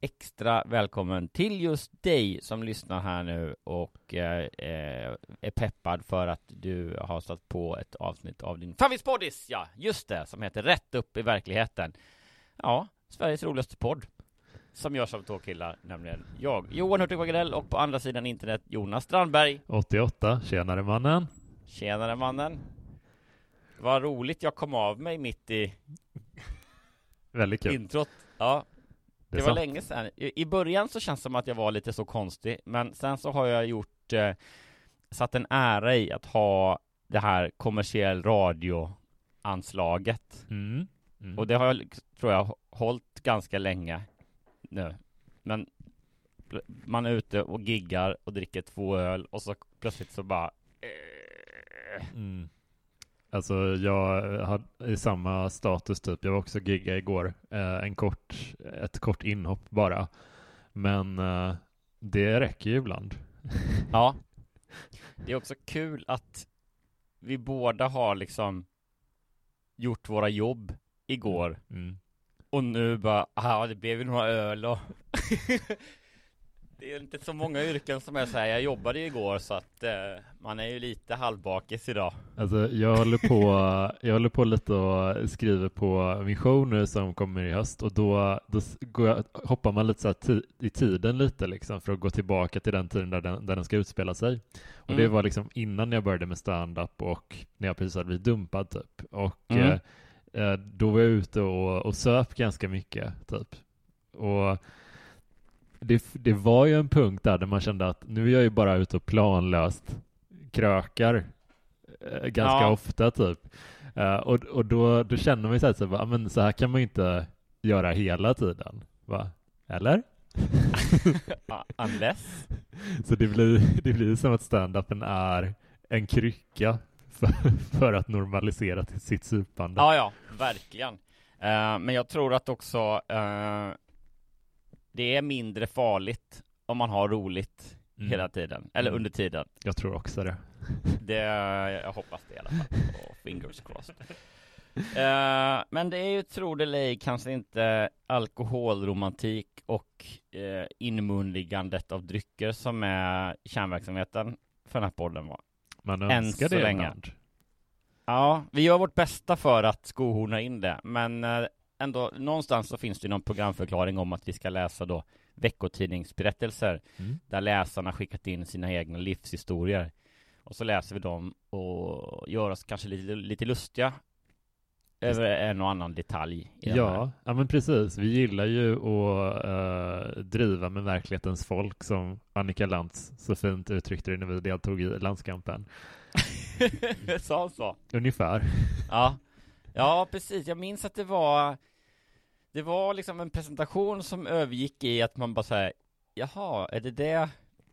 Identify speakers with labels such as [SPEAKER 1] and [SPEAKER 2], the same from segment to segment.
[SPEAKER 1] extra välkommen till just dig som lyssnar här nu och eh, eh, är peppad för att du har satt på ett avsnitt av din favoritpoddis, ja, just det, som heter Rätt upp i verkligheten. Ja, Sveriges roligaste podd. Som görs av två killar, nämligen jag, Johan Hurtig Wagrell och på andra sidan internet Jonas Strandberg.
[SPEAKER 2] 88, tjenare mannen.
[SPEAKER 1] Tjenare mannen. Vad roligt jag kom av mig mitt i
[SPEAKER 2] Väldigt kul.
[SPEAKER 1] introt. Ja,
[SPEAKER 2] Det
[SPEAKER 1] var länge sedan. I, I början så känns det som att jag var lite så konstig, men sen så har jag gjort eh, satt en ära i att ha det här kommersiell radio-anslaget.
[SPEAKER 2] Mm. Mm.
[SPEAKER 1] Och det har jag, tror jag, hållit ganska länge nu. Men man är ute och giggar och dricker två öl och så plötsligt så bara eh,
[SPEAKER 2] Mm. Alltså jag har samma status typ. Jag var också gigga igår. Eh, en kort, ett kort inhopp bara. Men eh, det räcker ju ibland.
[SPEAKER 1] Ja. Det är också kul att vi båda har liksom gjort våra jobb igår
[SPEAKER 2] Mm.
[SPEAKER 1] och nu bara, ah, det blev ju några öl och Det är inte så många yrken som är så här, jag jobbade ju igår så att eh, man är ju lite halvbakis idag.
[SPEAKER 2] Alltså jag håller på, jag håller på lite och skriver på min show nu som kommer i höst och då, då går jag, hoppar man lite så här i tiden lite liksom för att gå tillbaka till den tiden där den, där den ska utspela sig. Och det
[SPEAKER 1] Mm.
[SPEAKER 2] var liksom innan jag började med stand-up och när jag precis hade blivit dumpad typ. Och
[SPEAKER 1] Mm.
[SPEAKER 2] eh, eh, då var jag ute och, och söp ganska mycket typ. Och det, det var ju en punkt där, där man kände att nu är jag ju bara ute och planlöst krökar eh, ganska
[SPEAKER 1] Ja.
[SPEAKER 2] ofta typ. Eh, och och då, då känner man ju så här, så, "Ah, men så här kan man ju inte göra hela tiden. Va? Eller?
[SPEAKER 1] Unless?
[SPEAKER 2] Så det blir, det blir som att stand-upen är en krycka för, för att normalisera till sitt supande.
[SPEAKER 1] Ja, ja, verkligen. Eh, men jag tror att också eh, det är mindre farligt om man har roligt
[SPEAKER 2] Mm.
[SPEAKER 1] hela tiden, eller
[SPEAKER 2] Mm.
[SPEAKER 1] under tiden.
[SPEAKER 2] Jag tror också det.
[SPEAKER 1] Det, jag hoppas det i alla fall. Och fingers crossed. Eh, men det är ju, tror det eller kanske inte alkoholromantik och uh, inmundigandet av drycker som är kärnverksamheten för den här podden va?
[SPEAKER 2] Man
[SPEAKER 1] Än
[SPEAKER 2] önskar
[SPEAKER 1] så
[SPEAKER 2] det
[SPEAKER 1] länge.
[SPEAKER 2] ibland.
[SPEAKER 1] Ja, vi gör vårt bästa för att skohorna in det, men eh, ändå någonstans så finns det någon programförklaring om att vi ska läsa då veckotidningsberättelser
[SPEAKER 2] Mm.
[SPEAKER 1] där läsarna skickat in sina egna livshistorier. Och så läser vi dem och gör oss kanske lite, lite lustiga över en och annan detalj.
[SPEAKER 2] Ja, ja, men precis. Vi gillar ju att eh, driva med verklighetens folk som Annika Lantz så fint uttryckte det när vi deltog i landskampen.
[SPEAKER 1] Sa så?
[SPEAKER 2] Ungefär.
[SPEAKER 1] Ja. Ja, precis. Jag minns att det var Det var liksom en presentation som övergick i att man bara säger Jaha, är det det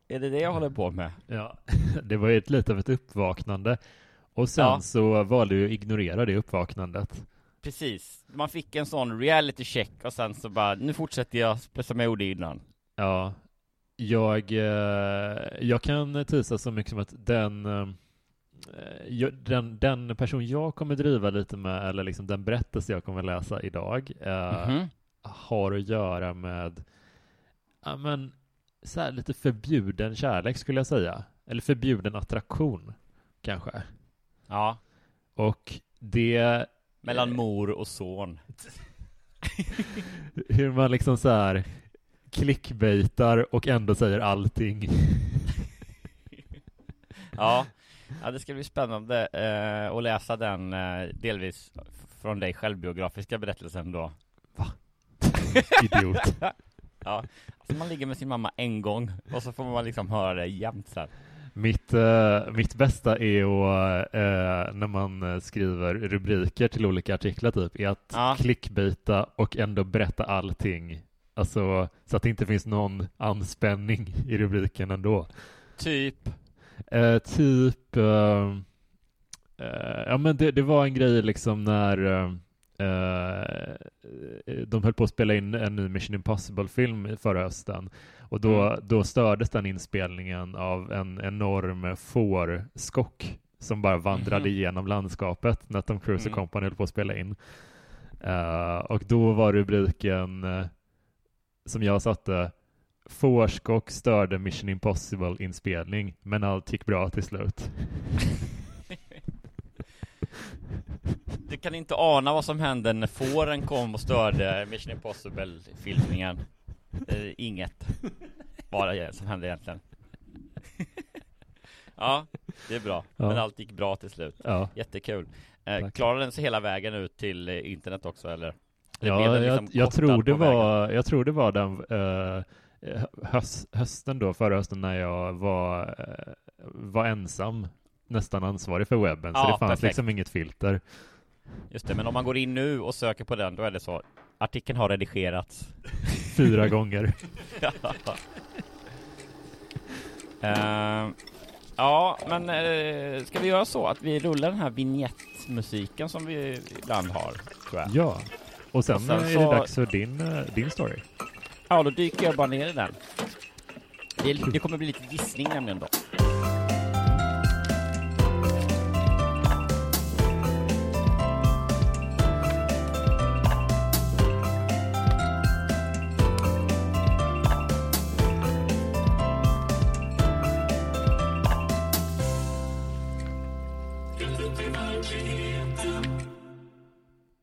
[SPEAKER 1] Är det det jag håller på med?
[SPEAKER 2] Ja, det var ju ett lite av ett uppvaknande. Och sen
[SPEAKER 1] Ja.
[SPEAKER 2] så valde jag att ignorera det uppvaknandet.
[SPEAKER 1] Precis. Man fick en sån reality check och sen så bara, nu fortsätter jag som jag gjorde innan.
[SPEAKER 2] Ja, jag, eh, jag kan tisa så mycket som att den, eh, den, den person jag kommer driva lite med, eller liksom den berättelse jag kommer läsa idag, eh,
[SPEAKER 1] Mhm.
[SPEAKER 2] har att göra med, ja men, så här lite förbjuden kärlek skulle jag säga. Eller förbjuden attraktion, kanske.
[SPEAKER 1] Ja,
[SPEAKER 2] Och det
[SPEAKER 1] mellan mor och son.
[SPEAKER 2] hur man liksom så här clickbaitar och ändå säger allting.
[SPEAKER 1] Ja, ja det ska bli spännande eh, att läsa den eh, delvis från dig självbiografiska berättelsen då.
[SPEAKER 2] Idiot.
[SPEAKER 1] Ja, alltså man ligger med sin mamma en gång och så får man liksom höra det jämt sen.
[SPEAKER 2] Mitt, eh, mitt bästa är att, eh, när man skriver rubriker till olika artiklar typ, är att
[SPEAKER 1] Ja.
[SPEAKER 2] clickbaita och ändå berätta allting. Alltså, så att det inte finns någon anspänning i rubriken ändå.
[SPEAKER 1] Typ,
[SPEAKER 2] Eh, typ, eh, eh, ja men det, det var en grej liksom när eh, eh, de höll på att spela in en ny Mission Impossible-film förra hösten. Och då,
[SPEAKER 1] Mm.
[SPEAKER 2] då stördes den inspelningen av en enorm fårskock som bara vandrade
[SPEAKER 1] Mhm.
[SPEAKER 2] igenom landskapet när Tom Cruise och
[SPEAKER 1] Mm.
[SPEAKER 2] company höll på att spela in. Och då var rubriken som jag satte Fårskock störde Mission Impossible-inspelning, men allt gick bra till slut.
[SPEAKER 1] du kan inte ana vad som hände när fåren kom och störde Mission Impossible-filmningen. Eh, inget. Bara det som hände egentligen. ja, det är bra.
[SPEAKER 2] Ja.
[SPEAKER 1] Men allt gick bra till slut.
[SPEAKER 2] Ja,
[SPEAKER 1] Jättekul. Eh, klarade den sig hela vägen ut till eh, internet också eller? Eller
[SPEAKER 2] ja jag,
[SPEAKER 1] liksom
[SPEAKER 2] jag,
[SPEAKER 1] kortad
[SPEAKER 2] tror det
[SPEAKER 1] vägen?
[SPEAKER 2] var, jag tror det var den eh, höst, hösten då, förra hösten när jag var, eh, var ensam nästan ansvarig för webben, så
[SPEAKER 1] Ja,
[SPEAKER 2] det fanns
[SPEAKER 1] perfekt.
[SPEAKER 2] liksom inget filter.
[SPEAKER 1] Just det, men om man går in nu och söker på den, då är det så Artikeln har redigerats
[SPEAKER 2] Fyra gånger.
[SPEAKER 1] Eh, Ja, men eh, ska vi göra så att vi rullar den här vignettmusiken som vi ibland har,
[SPEAKER 2] Ja. Och sen,
[SPEAKER 1] Och sen
[SPEAKER 2] eh, är
[SPEAKER 1] så-
[SPEAKER 2] det dags för din, eh, din story.
[SPEAKER 1] Ja, då dyker jag bara ner i den. Det, det kommer bli lite gissning nämligen då.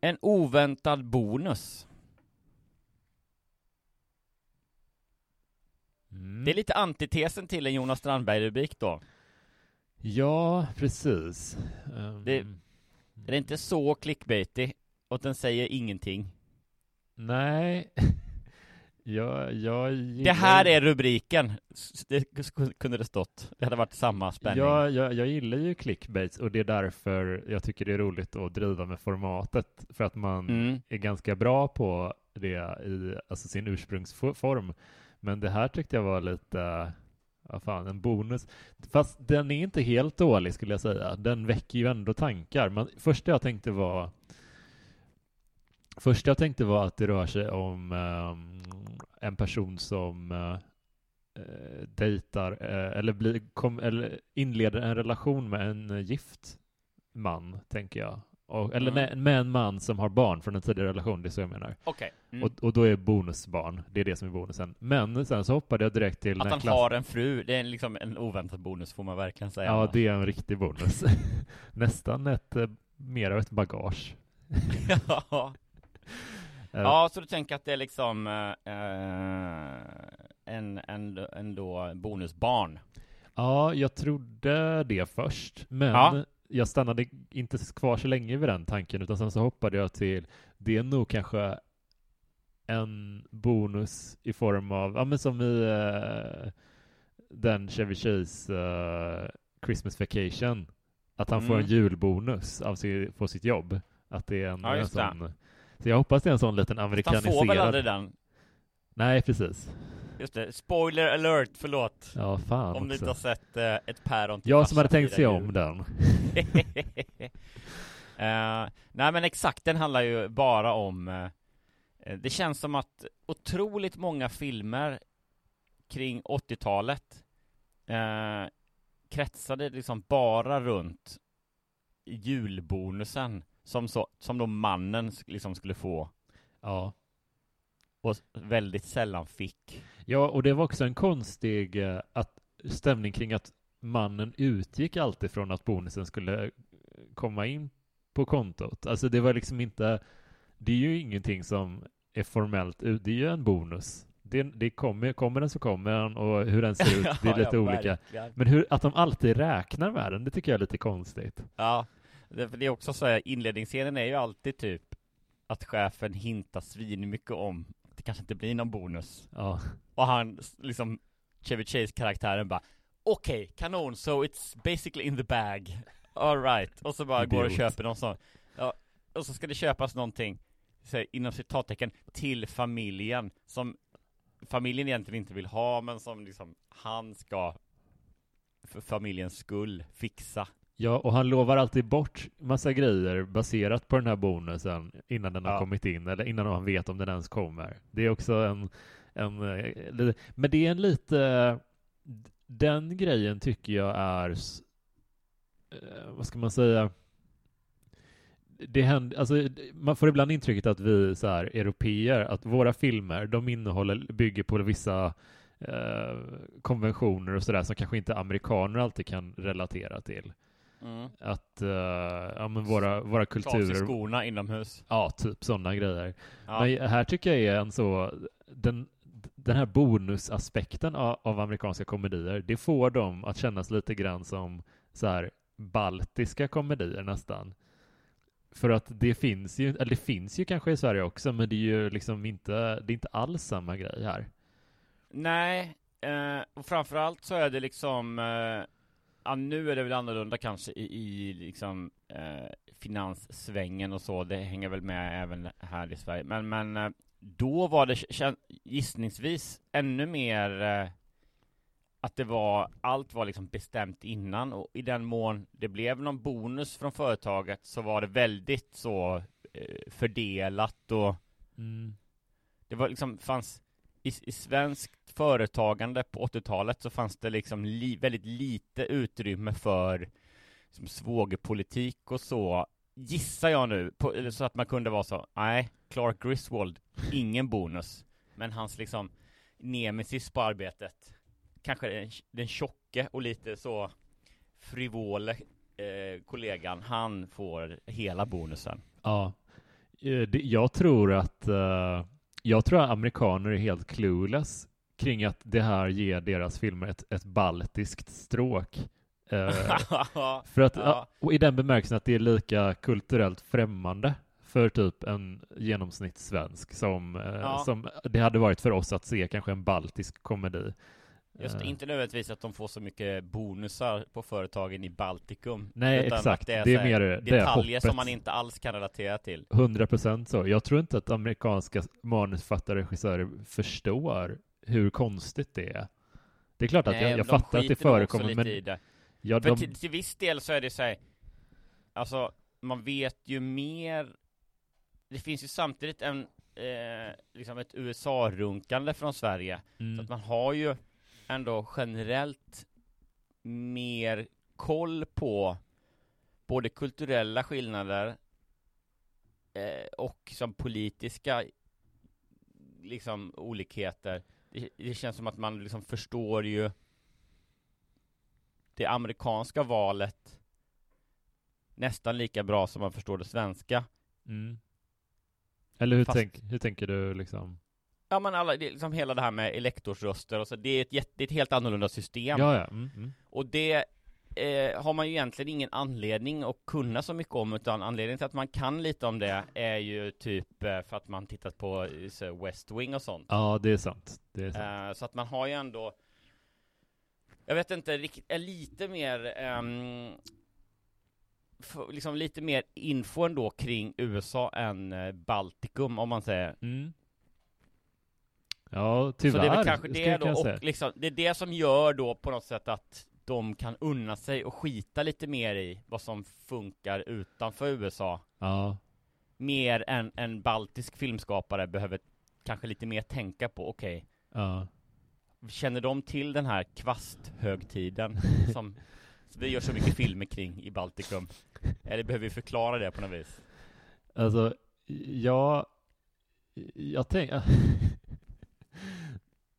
[SPEAKER 1] En oväntad bonus.
[SPEAKER 2] Mm.
[SPEAKER 1] Det är lite antitesen till en Jonas Strandberg-rubrik då
[SPEAKER 2] Ja, precis. Ehm,
[SPEAKER 1] Det- Är det inte så clickbaity? Och den säger ingenting
[SPEAKER 2] Nej. jag, jag gillar...
[SPEAKER 1] Det här är rubriken Det kunde det stått Det hade varit samma spänning
[SPEAKER 2] Ja, jag, jag gillar ju clickbaits och det är därför jag tycker det är roligt att driva med formatet. För att man
[SPEAKER 1] mm.
[SPEAKER 2] är ganska bra på det i alltså sin ursprungsform. Men det här tyckte jag var lite, vad fan, en bonus. Fast den är inte helt dålig skulle jag säga. Den väcker ju ändå tankar. Men första jag tänkte var Första jag tänkte var att det rör sig om ehm, en person som eh, eh, dejtar eh, eller, blir, kom, eller inleder en relation med en gift man, tänker jag. Och, eller
[SPEAKER 1] Mm.
[SPEAKER 2] med, med en man som har barn från en tidigare relation, det är så jag menar.
[SPEAKER 1] Okej mm.
[SPEAKER 2] Och, och då är bonusbarn, det är det som är bonusen. Men sen så hoppade jag direkt till
[SPEAKER 1] Att han
[SPEAKER 2] klass-
[SPEAKER 1] har en fru, det är liksom en oväntad bonus får man verkligen säga
[SPEAKER 2] Ja, det är en riktig bonus. Nästan ett, eh, mer av ett bagage.
[SPEAKER 1] ja.
[SPEAKER 2] Eh,
[SPEAKER 1] ja, så du tänker att det är liksom eh, en, en, en då bonusbarn
[SPEAKER 2] Ja, jag trodde det först, men
[SPEAKER 1] Ja.
[SPEAKER 2] Jag stannade inte kvar så länge vid den tanken, utan sen så hoppade jag till, det är nog kanske en bonus i form av, ja men som i eh, den Chevy Chase eh, Christmas Vacation, att han får en
[SPEAKER 1] Mm.
[SPEAKER 2] julbonus av si, på sitt jobb. Att det är en,
[SPEAKER 1] Ja,
[SPEAKER 2] en
[SPEAKER 1] det.
[SPEAKER 2] sån, så jag hoppas det är en sån liten
[SPEAKER 1] Fast han
[SPEAKER 2] amerikaniserad.
[SPEAKER 1] får väl aldrig den?
[SPEAKER 2] Nej, precis.
[SPEAKER 1] Just det, spoiler alert, förlåt.
[SPEAKER 2] Ja, fan
[SPEAKER 1] Om du inte har sett eh, ett päron till
[SPEAKER 2] Jag som hade tänkt se om den.
[SPEAKER 1] Eh, nej men exakt, den handlar ju bara om eh, Det känns som att otroligt många filmer kring 80-talet eh, kretsade liksom bara runt julbonusen som, så, som då mannen liksom skulle få
[SPEAKER 2] Ja.
[SPEAKER 1] och väldigt sällan fick.
[SPEAKER 2] Ja, och det var också en konstig eh, att, stämning kring att mannen utgick alltid från att bonusen skulle komma in på kontot. Alltså det var liksom inte, det är ju ingenting som är formellt det är ju en bonus. Det, det kommer, kommer den så kommer den och hur den ser ut, det är lite
[SPEAKER 1] ja,
[SPEAKER 2] olika.
[SPEAKER 1] verkligen.
[SPEAKER 2] Men hur, att de alltid räknar med den, det tycker jag är lite konstigt.
[SPEAKER 1] Ja, det, är också så här, inledningsscenen är ju alltid typ att chefen hintar svinmycket om det kanske inte blir någon bonus.
[SPEAKER 2] Ja,
[SPEAKER 1] Och han, liksom, Chevy Chase-karaktären bara Okej, kanon, so it's basically in the bag. Alright, och så bara går och köper någon sån. Ja, och så ska det köpas någonting här, inom citattecken till familjen som familjen egentligen inte vill ha men som liksom han ska för familjens skull fixa
[SPEAKER 2] Ja, och han lovar alltid bort massa grejer baserat på den här bonusen innan den har
[SPEAKER 1] Ja.
[SPEAKER 2] kommit in, eller innan han vet om den ens kommer. Det är också en, en eh, men det är en lite, den grejen tycker jag är, eh, vad ska man säga, det händer, alltså, man får ibland intrycket att vi så här, europeer, att våra filmer, de innehåller, bygger på vissa eh, konventioner och sådär som kanske inte amerikaner alltid kan relatera till.
[SPEAKER 1] Mm.
[SPEAKER 2] Att, eh, ja men våra, våra
[SPEAKER 1] Ta
[SPEAKER 2] kulturer,
[SPEAKER 1] skorna inomhus
[SPEAKER 2] ja typ sådana grejer.
[SPEAKER 1] ja.
[SPEAKER 2] Men här tycker jag är en så, den, den här bonusaspekten av, av amerikanska komedier, det får dem att kännas lite grann som så här baltiska komedier nästan. För att det finns ju, eller det finns ju kanske i Sverige också, men det är ju liksom inte, det är inte alls samma grej här.
[SPEAKER 1] Nej, eh, och framförallt så är det liksom eh, Ja nu är det väl annorlunda kanske i, i liksom eh, finanssvängen och så, det hänger väl med även här i Sverige. Men, men eh, då var det gissningsvis ännu mer eh, att det var, allt var liksom bestämt innan. Och i den mån det blev någon bonus från företaget så var det väldigt så eh, fördelat och det var liksom, fanns i, i svenskt företagande på 80-talet så fanns det liksom li, väldigt lite utrymme för liksom, svågerpolitik och så Gissar jag nu, på, så att man kunde vara så, nej, Clark Griswold, ingen bonus. Men hans liksom nemesis på arbetet Kanske den, den tjocke och lite så frivole eh, kollegan, han får hela bonusen.
[SPEAKER 2] Ja. Eh, jag tror att uh jag tror att amerikaner är helt clueless kring att det här ger deras filmer ett, ett baltiskt stråk. Eh, för att,
[SPEAKER 1] Ja.
[SPEAKER 2] och i den bemärkelsen att det är lika kulturellt främmande för typ en genomsnittssvensk som, eh,
[SPEAKER 1] Ja.
[SPEAKER 2] som det hade varit för oss att se kanske en baltisk komedi.
[SPEAKER 1] Just det,
[SPEAKER 2] Eh,
[SPEAKER 1] inte nödvändigtvis att de får så mycket bonusar på företagen i Baltikum
[SPEAKER 2] Nej, exakt.
[SPEAKER 1] Det är,
[SPEAKER 2] Det är
[SPEAKER 1] så
[SPEAKER 2] mer det
[SPEAKER 1] detaljer
[SPEAKER 2] hoppet.
[SPEAKER 1] som man inte alls kan relatera till
[SPEAKER 2] 100% så. Jag tror inte att amerikanska manusförfattare och regissörer förstår hur konstigt det är. Det är klart att
[SPEAKER 1] Nej,
[SPEAKER 2] jag, jag fattar att det förekommer, men
[SPEAKER 1] i det.
[SPEAKER 2] ja,
[SPEAKER 1] För
[SPEAKER 2] de,
[SPEAKER 1] till, till viss del så är det så här, Alltså, man vet ju mer Det finns ju samtidigt en eh, Liksom ett USA-runkande från Sverige Så
[SPEAKER 2] mm,
[SPEAKER 1] att man har ju ändå generellt mer koll på både kulturella skillnader eh, och som politiska liksom olikheter. Det, det känns som att man liksom förstår ju det amerikanska valet nästan lika bra som man förstår det svenska.
[SPEAKER 2] mm. Eller hur,
[SPEAKER 1] Fast-
[SPEAKER 2] tänk, hur tänker du liksom?
[SPEAKER 1] Ja men alla, det liksom hela det här med elektorsröster och så, det är ett, jätte, det är ett helt annorlunda system.
[SPEAKER 2] Ja, ja. Mm, mm.
[SPEAKER 1] Och det eh, har man ju egentligen ingen anledning att kunna så mycket om, utan anledningen till att man kan lite om det är ju typ eh, för att man tittat på eh, så West Wing och sånt.
[SPEAKER 2] Ja, det är sant. Det är sant.
[SPEAKER 1] Eh, så att man har ju ändå Jag vet inte, rikt- är lite mer ehm, Liksom lite mer info ändå kring USA än eh, Baltikum om man säger
[SPEAKER 2] Mm. Ja, tyvärr.
[SPEAKER 1] Så det är väl kanske det då, och liksom, det är det som gör då på något sätt att de kan unna sig och skita lite mer i vad som funkar utanför USA.
[SPEAKER 2] Ja,
[SPEAKER 1] Mer än en baltisk filmskapare behöver kanske lite mer tänka på, okej,
[SPEAKER 2] ja.
[SPEAKER 1] känner de till den här kvasthögtiden som vi gör så mycket filmer kring i Baltikum? Eller behöver vi förklara det på något vis?
[SPEAKER 2] Alltså, jag... Jag tänker...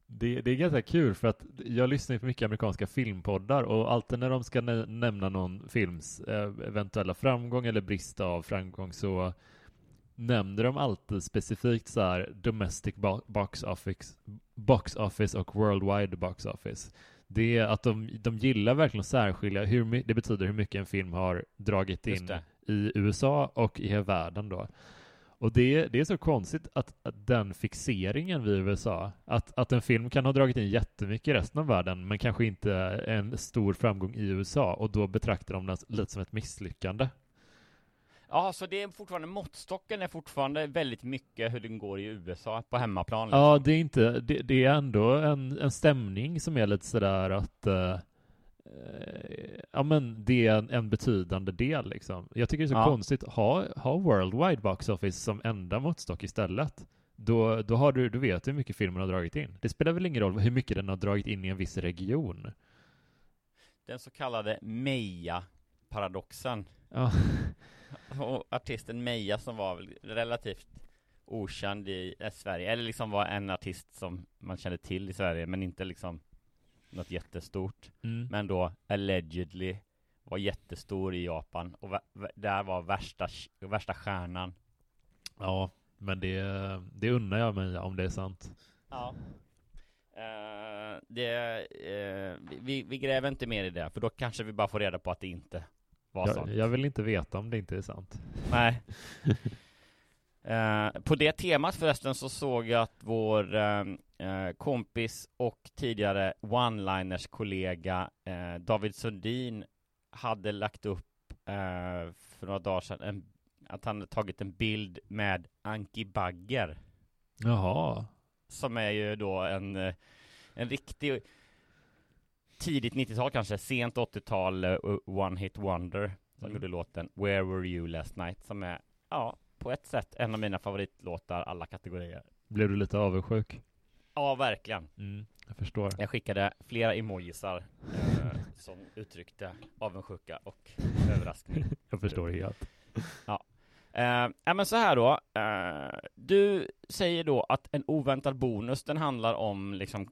[SPEAKER 2] Det, det är ganska kul för att jag lyssnar på mycket amerikanska filmpoddar och alltid när de ska nä- nämna någon films eh, eventuella framgång eller brist av framgång så nämner de alltid specifikt så här domestic bo- box office, box office och worldwide box office. Det är att de, de gillar verkligen att särskilja hur det betyder hur mycket en film har dragit in i USA och i hela världen då. Och det, det är så konstigt att, att den fixeringen vid USA, att, att en film kan ha dragit in jättemycket i resten av världen men kanske inte en stor framgång i USA och då betraktar de den lite som ett misslyckande.
[SPEAKER 1] Ja, så det är fortfarande, måttstocken är fortfarande väldigt mycket hur den går i USA på hemmaplan liksom.
[SPEAKER 2] Ja, det är inte, det, det är ändå en, en stämning som är lite sådär att eh, ja men det är en, en betydande del liksom. Jag tycker det är så
[SPEAKER 1] Ja.
[SPEAKER 2] konstigt, ha, ha worldwide box office som enda måttstock istället. Då, då har du, du vet hur mycket filmen har dragit in. Det spelar väl ingen roll hur mycket den har dragit in i en viss region.
[SPEAKER 1] Den så kallade Meja-paradoxen.
[SPEAKER 2] Ja,
[SPEAKER 1] Och artisten Meja som var väl relativt okänd i eh, Sverige, eller liksom var en artist som man kände till i Sverige, men inte liksom något jättestort.
[SPEAKER 2] mm.
[SPEAKER 1] Men då allegedly var jättestor i Japan och där var värsta, värsta stjärnan.
[SPEAKER 2] ja men det, det unnar jag mig om det är sant.
[SPEAKER 1] Ja. Eh, det, eh, vi, vi gräver inte mer i det, för då kanske vi bara får reda på att det inte var sant.
[SPEAKER 2] Jag, jag vill inte veta om det inte är sant.
[SPEAKER 1] Nej. Eh, på det temat förresten så såg jag att vår eh, eh, kompis och tidigare one-liners kollega eh, David Sundin hade lagt upp eh, för några dagar sedan en, att han hade tagit en bild med Anki Bagger
[SPEAKER 2] Jaha.
[SPEAKER 1] som är ju då en, eh, en riktig tidigt 90-tal kanske, sent 80-tal eh, One Hit Wonder som
[SPEAKER 2] Mm.
[SPEAKER 1] gjorde låten Where Were You Last Night som är, ja, på ett sätt en av mina favoritlåtar alla kategorier.
[SPEAKER 2] Blev du lite avundsjuk?
[SPEAKER 1] Ja, verkligen.
[SPEAKER 2] Mm, jag förstår.
[SPEAKER 1] Jag skickade flera emojisar eh, som uttryckte avundsjuka och överraskning.
[SPEAKER 2] Jag förstår helt.
[SPEAKER 1] Eh, ja men så här då, eh, du säger då att en oväntad bonus, den handlar om liksom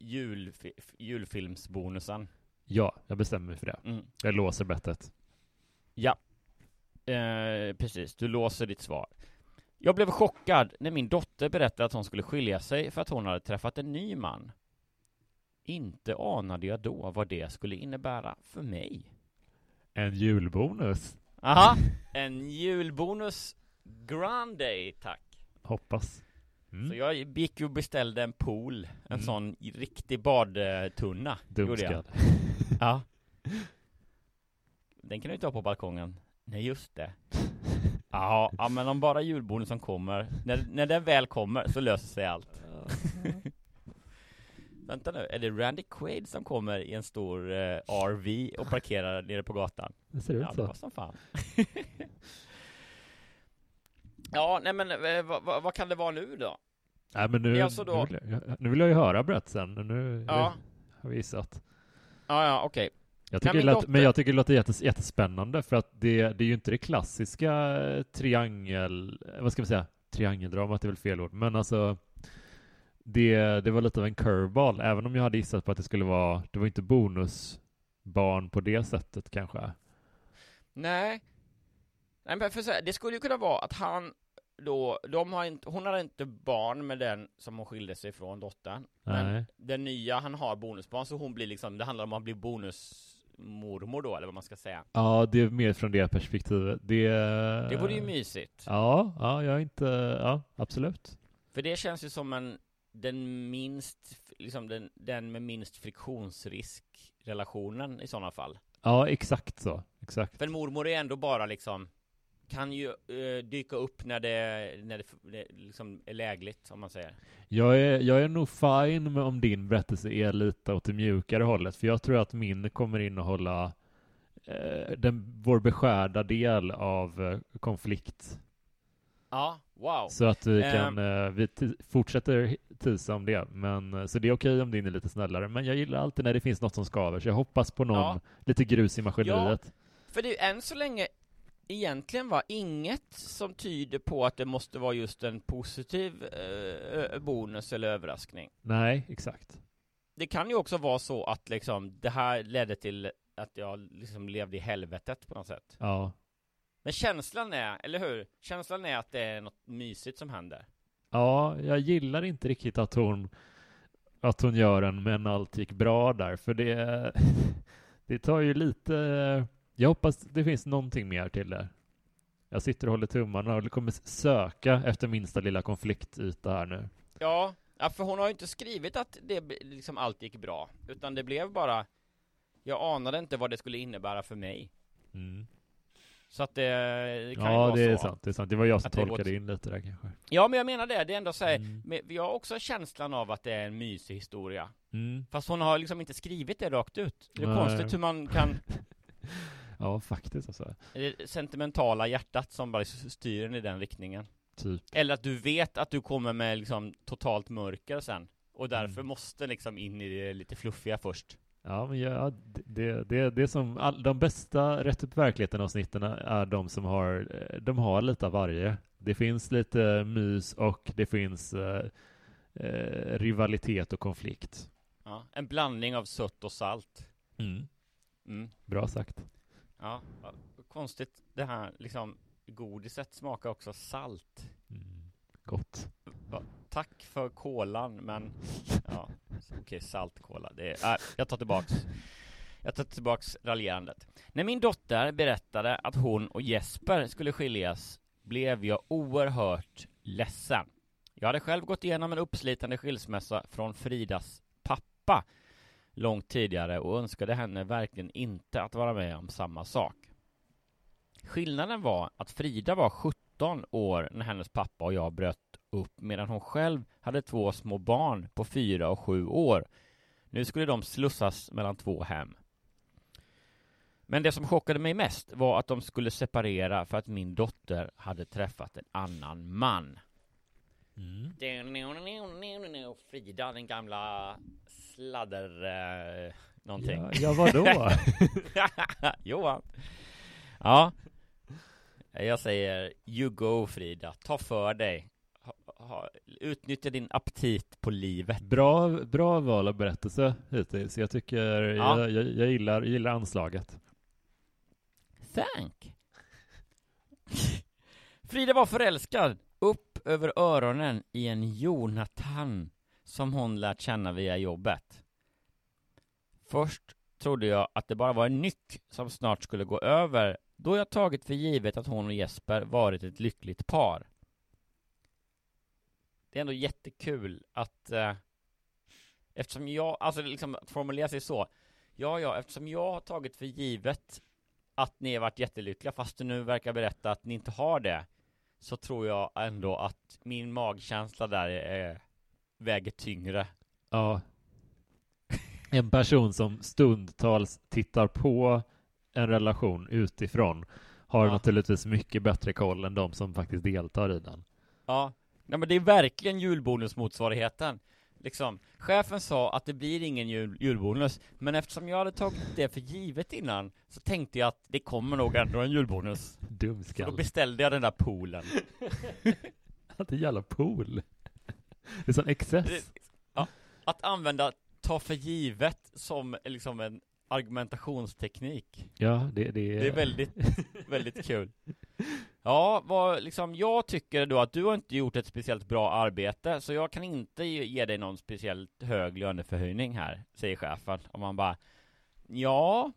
[SPEAKER 1] julfi- julfilmsbonusen.
[SPEAKER 2] Ja, jag bestämmer mig för det.
[SPEAKER 1] Mm.
[SPEAKER 2] Jag låser bettet.
[SPEAKER 1] Ja, eh, precis, du låser ditt svar. Jag blev chockad när min dotter berättade att hon skulle skilja sig för att hon hade träffat en ny man. Inte anade jag då vad det skulle innebära för mig.
[SPEAKER 2] En julbonus.
[SPEAKER 1] Aha, en julbonus grande, tack.
[SPEAKER 2] Hoppas. Mm.
[SPEAKER 1] Så jag gick och beställde en pool, en
[SPEAKER 2] Mm.
[SPEAKER 1] sån riktig badtunna.
[SPEAKER 2] Dumskad.
[SPEAKER 1] Ja. Den kan du inte ha på balkongen. Nej, just det. Ja, ja men om bara julbonusen kommer, när, när den väl kommer så löser sig allt. Vänta nu, är det Randy Quaid som kommer i en stor eh, RV och parkerar nere på gatan?
[SPEAKER 2] Det ser ut
[SPEAKER 1] Ja,
[SPEAKER 2] så.
[SPEAKER 1] var som fan. ja, nej men eh, vad, vad, vad kan det vara nu då?
[SPEAKER 2] Nej, men nu,
[SPEAKER 1] Det är alltså då-
[SPEAKER 2] nu, vill jag, nu vill jag ju höra berättelsen. Nu
[SPEAKER 1] Ja.
[SPEAKER 2] har vi gissat.
[SPEAKER 1] Ja, ja, okej.
[SPEAKER 2] Jag tycker lät, Men jag tycker det låter jättes, jättespännande för att det, det är ju inte det klassiska eh, triangel... eh, Vad ska vi säga? Triangeldramat är väl fel ord, men alltså det, det var lite av en curveball, även om jag hade gissat på att det skulle vara... Det var inte bonusbarn på det sättet kanske.
[SPEAKER 1] Nej. Nej men för så här, det skulle ju kunna vara att han då, de har inte, hon har inte barn med den som hon skilde sig från, dottern. Men
[SPEAKER 2] Nej.
[SPEAKER 1] den nya, han har bonusbarn, så hon blir liksom, det handlar om att bli bonusmormor då, eller vad man ska säga.
[SPEAKER 2] Ja, det är mer från det perspektivet. Det,
[SPEAKER 1] Det vore ju mysigt.
[SPEAKER 2] Ja, ja, jag är inte... Ja, absolut.
[SPEAKER 1] För det känns ju som en, den minst, liksom den, den med minst friktionsrisk relationen i sådana fall.
[SPEAKER 2] Ja, exakt så. Exakt.
[SPEAKER 1] För mormor är ändå bara liksom kan ju eh, dyka upp när det, när det, liksom är lägligt, om man säger.
[SPEAKER 2] Jag är, jag är nog fine med om din berättelse är lite åt det mjukare hållet, för jag tror att min kommer innehålla eh, den, vår beskärda del av eh, konflikt.
[SPEAKER 1] Ja, wow.
[SPEAKER 2] Så att vi
[SPEAKER 1] Ehm.
[SPEAKER 2] kan, eh, vi fortsätter tisa om det, men eh, så det är okej om din är lite snällare, men jag gillar alltid när det finns något som skaver, så jag hoppas på någon,
[SPEAKER 1] Ja.
[SPEAKER 2] lite grus i maskineriet.
[SPEAKER 1] För det är ju än så länge egentligen var inget som tyder på att det måste vara just en positiv eh, bonus eller överraskning.
[SPEAKER 2] Nej, exakt.
[SPEAKER 1] Det kan ju också vara så att liksom det här ledde till att jag liksom levde i helvetet på något sätt.
[SPEAKER 2] Ja.
[SPEAKER 1] Men känslan är, eller hur? Känslan är att det är något mysigt som händer.
[SPEAKER 2] Ja, jag gillar inte riktigt att hon att hon gör en men allt gick bra där, för det det tar ju lite jag hoppas det finns någonting mer till det. Jag sitter och håller tummarna och kommer söka efter minsta lilla konfliktyta här nu.
[SPEAKER 1] Ja, för hon har ju inte skrivit att det liksom allt gick bra, utan det blev bara Jag anade inte vad det skulle innebära för mig.
[SPEAKER 2] Mm.
[SPEAKER 1] Så att det, kan ju
[SPEAKER 2] Ja,
[SPEAKER 1] vara
[SPEAKER 2] det är
[SPEAKER 1] så.
[SPEAKER 2] sant. Det är sant. Det var jag som
[SPEAKER 1] att det
[SPEAKER 2] tolkade
[SPEAKER 1] till-
[SPEAKER 2] in lite där kanske.
[SPEAKER 1] Ja, men jag menar det. Det är ändå så här,
[SPEAKER 2] Mm.
[SPEAKER 1] men har också känslan av att det är en mysig historia.
[SPEAKER 2] Mm.
[SPEAKER 1] Fast hon har liksom inte skrivit det rakt ut. Det är
[SPEAKER 2] Nej.
[SPEAKER 1] konstigt hur man kan,
[SPEAKER 2] Ja, faktiskt alltså.
[SPEAKER 1] det sentimentala hjärtat som bara styr en i den riktningen.
[SPEAKER 2] Typ.
[SPEAKER 1] Eller att du vet att du kommer med liksom totalt mörker sen. Och därför
[SPEAKER 2] Mm.
[SPEAKER 1] måste liksom in i det lite fluffiga först.
[SPEAKER 2] Ja, men ja, det, det, det som all, de bästa Rätt upp verkligheten-avsnitten är de som har, eh, de har lite av varje. Det finns lite mys och det finns eh, eh, rivalitet och konflikt.
[SPEAKER 1] Ja, en blandning av sött och salt.
[SPEAKER 2] Mm.
[SPEAKER 1] Mm.
[SPEAKER 2] Bra sagt.
[SPEAKER 1] Ja, konstigt det här liksom Godiset smakar också salt.
[SPEAKER 2] Mm. Gott.
[SPEAKER 1] Tack för kolan, men ja, okej, saltkola. Det är, äh, jag tar tillbaks. Jag tar tillbaks raljerandet. När min dotter berättade att hon och Jesper skulle skiljas blev jag oerhört ledsen. Jag hade själv gått igenom en uppslitande skilsmässa från Fridas pappa långt tidigare och önskade henne verkligen inte att vara med om samma sak. Skillnaden var att Frida var 17 år när hennes pappa och jag bröt upp medan hon själv hade två små barn på fyra och sju år. Nu skulle de slussas mellan två hem. Men det som chockade mig mest var att de skulle separera för att min dotter hade träffat en annan man.
[SPEAKER 2] Mm.
[SPEAKER 1] Frida, den gamla sladder... Eh, någonting.
[SPEAKER 2] Ja, ja vadå?
[SPEAKER 1] Johan. Ja. Jag säger you go Frida, ta för dig. Ha, ha, utnyttja din aptit på livet.
[SPEAKER 2] bra, bra val av berättelse hittills. Jag tycker,
[SPEAKER 1] Ja.
[SPEAKER 2] jag, jag, jag, gillar, gillar anslaget.
[SPEAKER 1] Thank. Frida var förälskad upp över öronen i en Jonathan som hon lärt känna via jobbet. Först trodde jag att det bara var en nyck som snart skulle gå över då jag tagit för givet att hon och Jesper varit ett lyckligt par. Det är ändå jättekul att eh, eftersom jag, alltså liksom att formulera sig så Ja, ja, eftersom jag har tagit för givet att ni har varit jättelyckliga fast du nu verkar berätta att ni inte har det så tror jag ändå att min magkänsla där är, väger tyngre.
[SPEAKER 2] Ja. En person som stundtals tittar på en relation utifrån har
[SPEAKER 1] Ja.
[SPEAKER 2] naturligtvis mycket bättre koll än de som faktiskt deltar i den.
[SPEAKER 1] Ja, nej men det är verkligen julbonusmotsvarigheten. Liksom, chefen sa att det blir ingen jul, julbonus, men eftersom jag hade tagit det för givet innan så tänkte jag att det kommer nog ändå en julbonus. Så då beställde jag den där poolen.
[SPEAKER 2] Att jävla pool. Det är sån excess.
[SPEAKER 1] Att använda ta för givet som liksom en argumentationsteknik.
[SPEAKER 2] Ja, det, det,
[SPEAKER 1] Det är väldigt, väldigt kul. Ja, vad liksom, jag tycker då att du har inte gjort ett speciellt bra arbete, så jag kan inte ge dig någon speciellt hög löneförhöjning här, säger chefen. Och man bara, ja,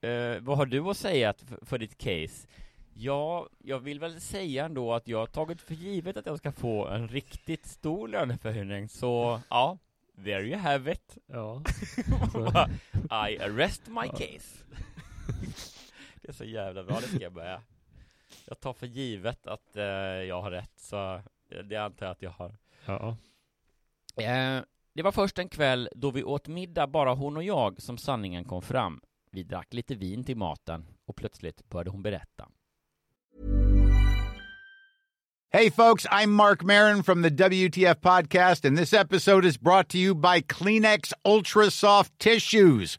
[SPEAKER 1] eh, vad har du att säga för, för ditt case? Ja, jag vill väl säga ändå att jag har tagit för givet att jag ska få en riktigt stor löneförhöjning, så ja, there you have it.
[SPEAKER 2] Ja.
[SPEAKER 1] Bara, I arrest my case. det är så jävla bra, det ska jag börja. Jag tar för givet att eh, jag har rätt, så det antar jag att jag har.
[SPEAKER 2] Ja.
[SPEAKER 1] Eh, det var först en kväll då vi åt middag bara hon och jag som sanningen kom fram. Vi drack lite vin till maten och plötsligt började hon berätta.
[SPEAKER 3] Hey, folks, I'm Mark Marin from the WTF Podcast, and this episode is brought to you by Kleenex Ultra Soft Tissues,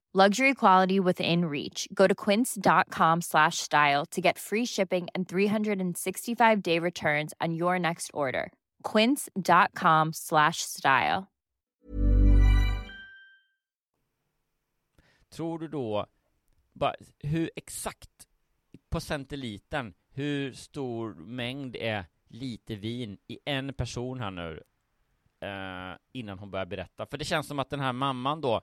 [SPEAKER 4] Luxury quality within reach. Go to quince.com slash style to get free shipping and 365 day returns on your next order. Quince.com slash style.
[SPEAKER 1] Tror du då, bara, hur exakt på centilitern, hur stor mängd är lite vin i en person här nu eh, innan hon börjar berätta? För det känns som att den här mamman då,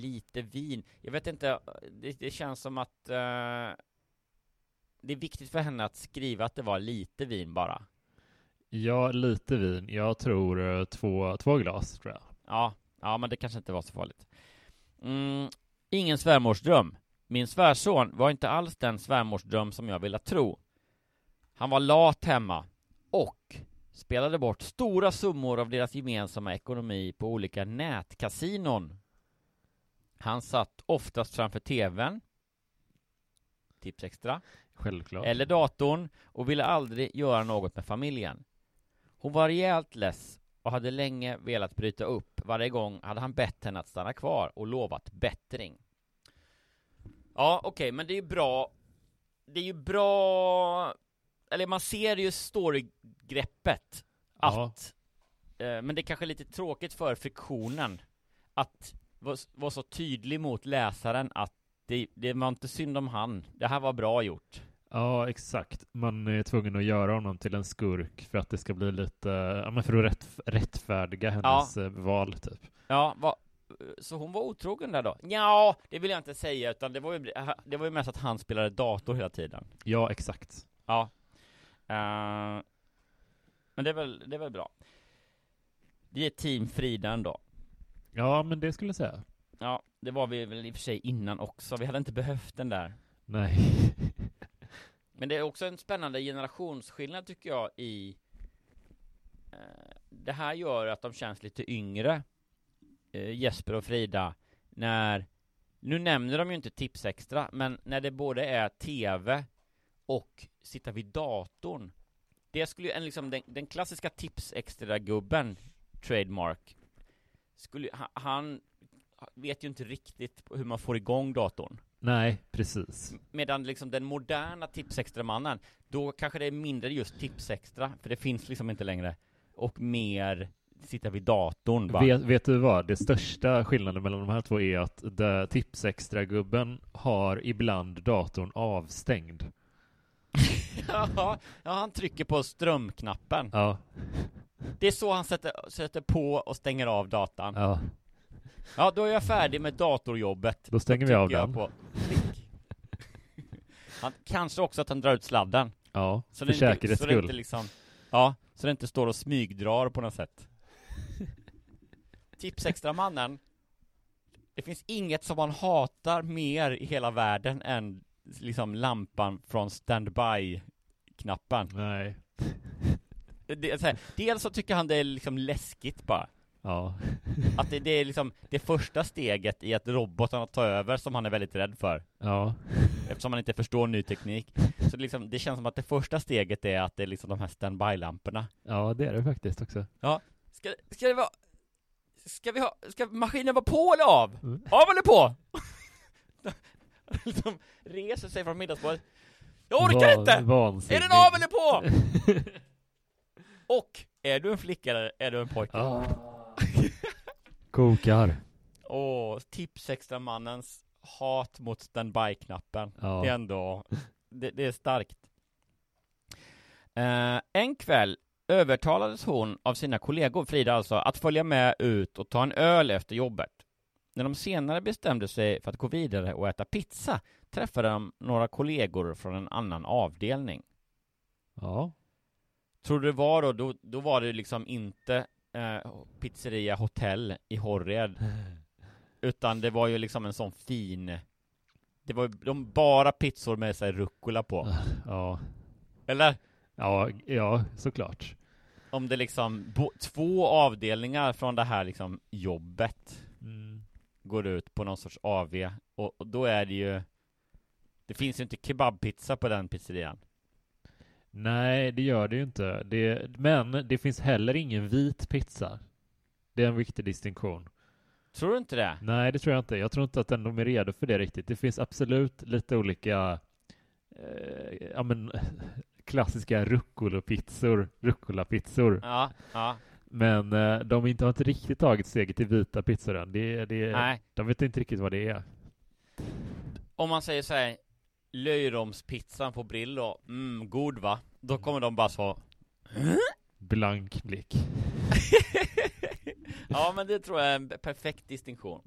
[SPEAKER 1] lite vin, jag vet inte, det, det känns som att eh, det är viktigt för henne att skriva att det var lite vin bara.
[SPEAKER 2] Ja, lite vin. Jag tror eh, två, två glas, tror jag.
[SPEAKER 1] Ja, ja, men det kanske inte var så farligt. Mm, ingen svärmorsdröm. Min svärson var inte alls den svärmorsdröm som jag ville tro. Han var lat hemma och spelade bort stora summor av deras gemensamma ekonomi på olika nätkasinon. Han satt oftast framför TVn, tips extra,
[SPEAKER 2] Självklart.
[SPEAKER 1] eller datorn och ville aldrig göra något med familjen. Hon var rejält less och hade länge velat bryta upp. Varje gång hade han bett henne att stanna kvar och lovat bättring. Ja, okej, men det är ju bra. Det är ju bra, eller man ser ju storygreppet
[SPEAKER 2] Ja.
[SPEAKER 1] att, eh, men det är kanske lite tråkigt för friktionen att vara var så tydlig mot läsaren att det, det var inte synd om han. Det här var bra gjort.
[SPEAKER 2] Ja, exakt. Man är tvungen att göra honom till en skurk för att det ska bli lite, ja men för att rätt, rättfärdiga hennes eh, val typ.
[SPEAKER 1] Ja, va, så hon var otrogen där då? Ja, det vill jag inte säga, utan det var ju, det var ju mest att han spelade dator hela tiden.
[SPEAKER 2] Ja, exakt.
[SPEAKER 1] Ja. Eh, men det är väl, det är väl bra. Vi är team Frida ändå.
[SPEAKER 2] Ja, men det skulle jag säga.
[SPEAKER 1] Ja, det var vi väl i och för sig innan också. Vi hade inte behövt den där.
[SPEAKER 2] Nej.
[SPEAKER 1] Men det är också en spännande generationsskillnad tycker jag i eh, det här gör att de känns lite yngre, eh, Jesper och Frida, när, nu nämner de ju inte Tipsextra, men när det både är TV och sitta vid datorn. Det skulle ju, en, liksom, den, den klassiska Tipsextra-gubben, trademark, skulle, ha- han vet ju inte riktigt hur man får igång datorn.
[SPEAKER 2] Nej, precis.
[SPEAKER 1] Medan liksom den moderna Tipsextra-mannen, då kanske det är mindre just Tipsextra, för det finns liksom inte längre, och mer sitta vid datorn bara.
[SPEAKER 2] Vet, vet du vad? Det största skillnaden mellan de här två är att Tipsextra-gubben har ibland datorn avstängd.
[SPEAKER 1] ja, ja, han trycker på strömknappen.
[SPEAKER 2] Ja,
[SPEAKER 1] Det är så han sätter, sätter på och stänger av datan.
[SPEAKER 2] ja.
[SPEAKER 1] Ja, då är jag färdig med datorjobbet.
[SPEAKER 2] Då stänger vi av den.
[SPEAKER 1] På. Han, kanske också att han drar ut sladden.
[SPEAKER 2] Ja,
[SPEAKER 1] Så
[SPEAKER 2] för säkerhets skull.
[SPEAKER 1] inte liksom, ja, så det inte står och smygdrar på något sätt. Tipsextra-mannen, det finns inget som man hatar mer i hela världen än liksom lampan från standby-knappen.
[SPEAKER 2] Nej.
[SPEAKER 1] Det, är så här, dels så tycker han det är liksom läskigt bara.
[SPEAKER 2] Ja.
[SPEAKER 1] Att det, det är liksom det första steget i att robotarna tar över som han är väldigt rädd för.
[SPEAKER 2] Ja.
[SPEAKER 1] Eftersom han inte förstår ny teknik. Så liksom, det känns som att det första steget är att det är liksom de här standby-lamporna.
[SPEAKER 2] Ja, det är det faktiskt också.
[SPEAKER 1] Ja, ska, ska det vara... Ska vi ha... Ska maskinen vara på eller av?
[SPEAKER 2] Mm.
[SPEAKER 1] Av eller på? liksom reser sig från middagsbordet. Jag orkar
[SPEAKER 2] Va-
[SPEAKER 1] inte! Är
[SPEAKER 2] vansinnig.
[SPEAKER 1] den av eller på? Och, är du en flicka eller är du en pojke?
[SPEAKER 2] Ah. Kokar.
[SPEAKER 1] Åh, Tipsextra-mannens hat mot standby-knappen.
[SPEAKER 2] Ja.
[SPEAKER 1] Det är ändå, det, det är starkt. Eh, en kväll övertalades hon av sina kollegor, Frida alltså, att följa med ut och ta en öl efter jobbet. När de senare bestämde sig för att gå vidare och äta pizza träffade de några kollegor från en annan avdelning.
[SPEAKER 2] Ja.
[SPEAKER 1] Tror du det var då, då, då var det liksom inte eh, pizzeria hotell i Horred Utan det var ju liksom en sån fin Det var ju de bara pizzor med sig rucola på
[SPEAKER 2] Ja.
[SPEAKER 1] Eller?
[SPEAKER 2] Ja, ja, såklart.
[SPEAKER 1] Om det liksom två avdelningar från det här liksom jobbet
[SPEAKER 2] Mm.
[SPEAKER 1] Går ut på någon sorts AV och, och då är det ju Det finns ju inte kebabpizza på den pizzerian
[SPEAKER 2] Nej, det gör det ju inte. Det, men det finns heller ingen vit pizza. Det är en viktig distinktion.
[SPEAKER 1] Tror du inte det?
[SPEAKER 2] Nej, det tror jag inte. Jag tror inte att de är redo för det riktigt. Det finns absolut lite olika eh, ja, men, klassiska rucolopizzor, rucolapizzor.
[SPEAKER 1] Ja, ja
[SPEAKER 2] Men eh, de har inte, har inte riktigt tagit steget till vita pizzor än. Det, det,
[SPEAKER 1] Nej.
[SPEAKER 2] De vet inte riktigt vad det är.
[SPEAKER 1] Om man säger så här Löjromspizzan på Brillo, mm, god va? Då kommer de bara så
[SPEAKER 2] Blank blick.
[SPEAKER 1] Ja men det tror jag är en perfekt distinktion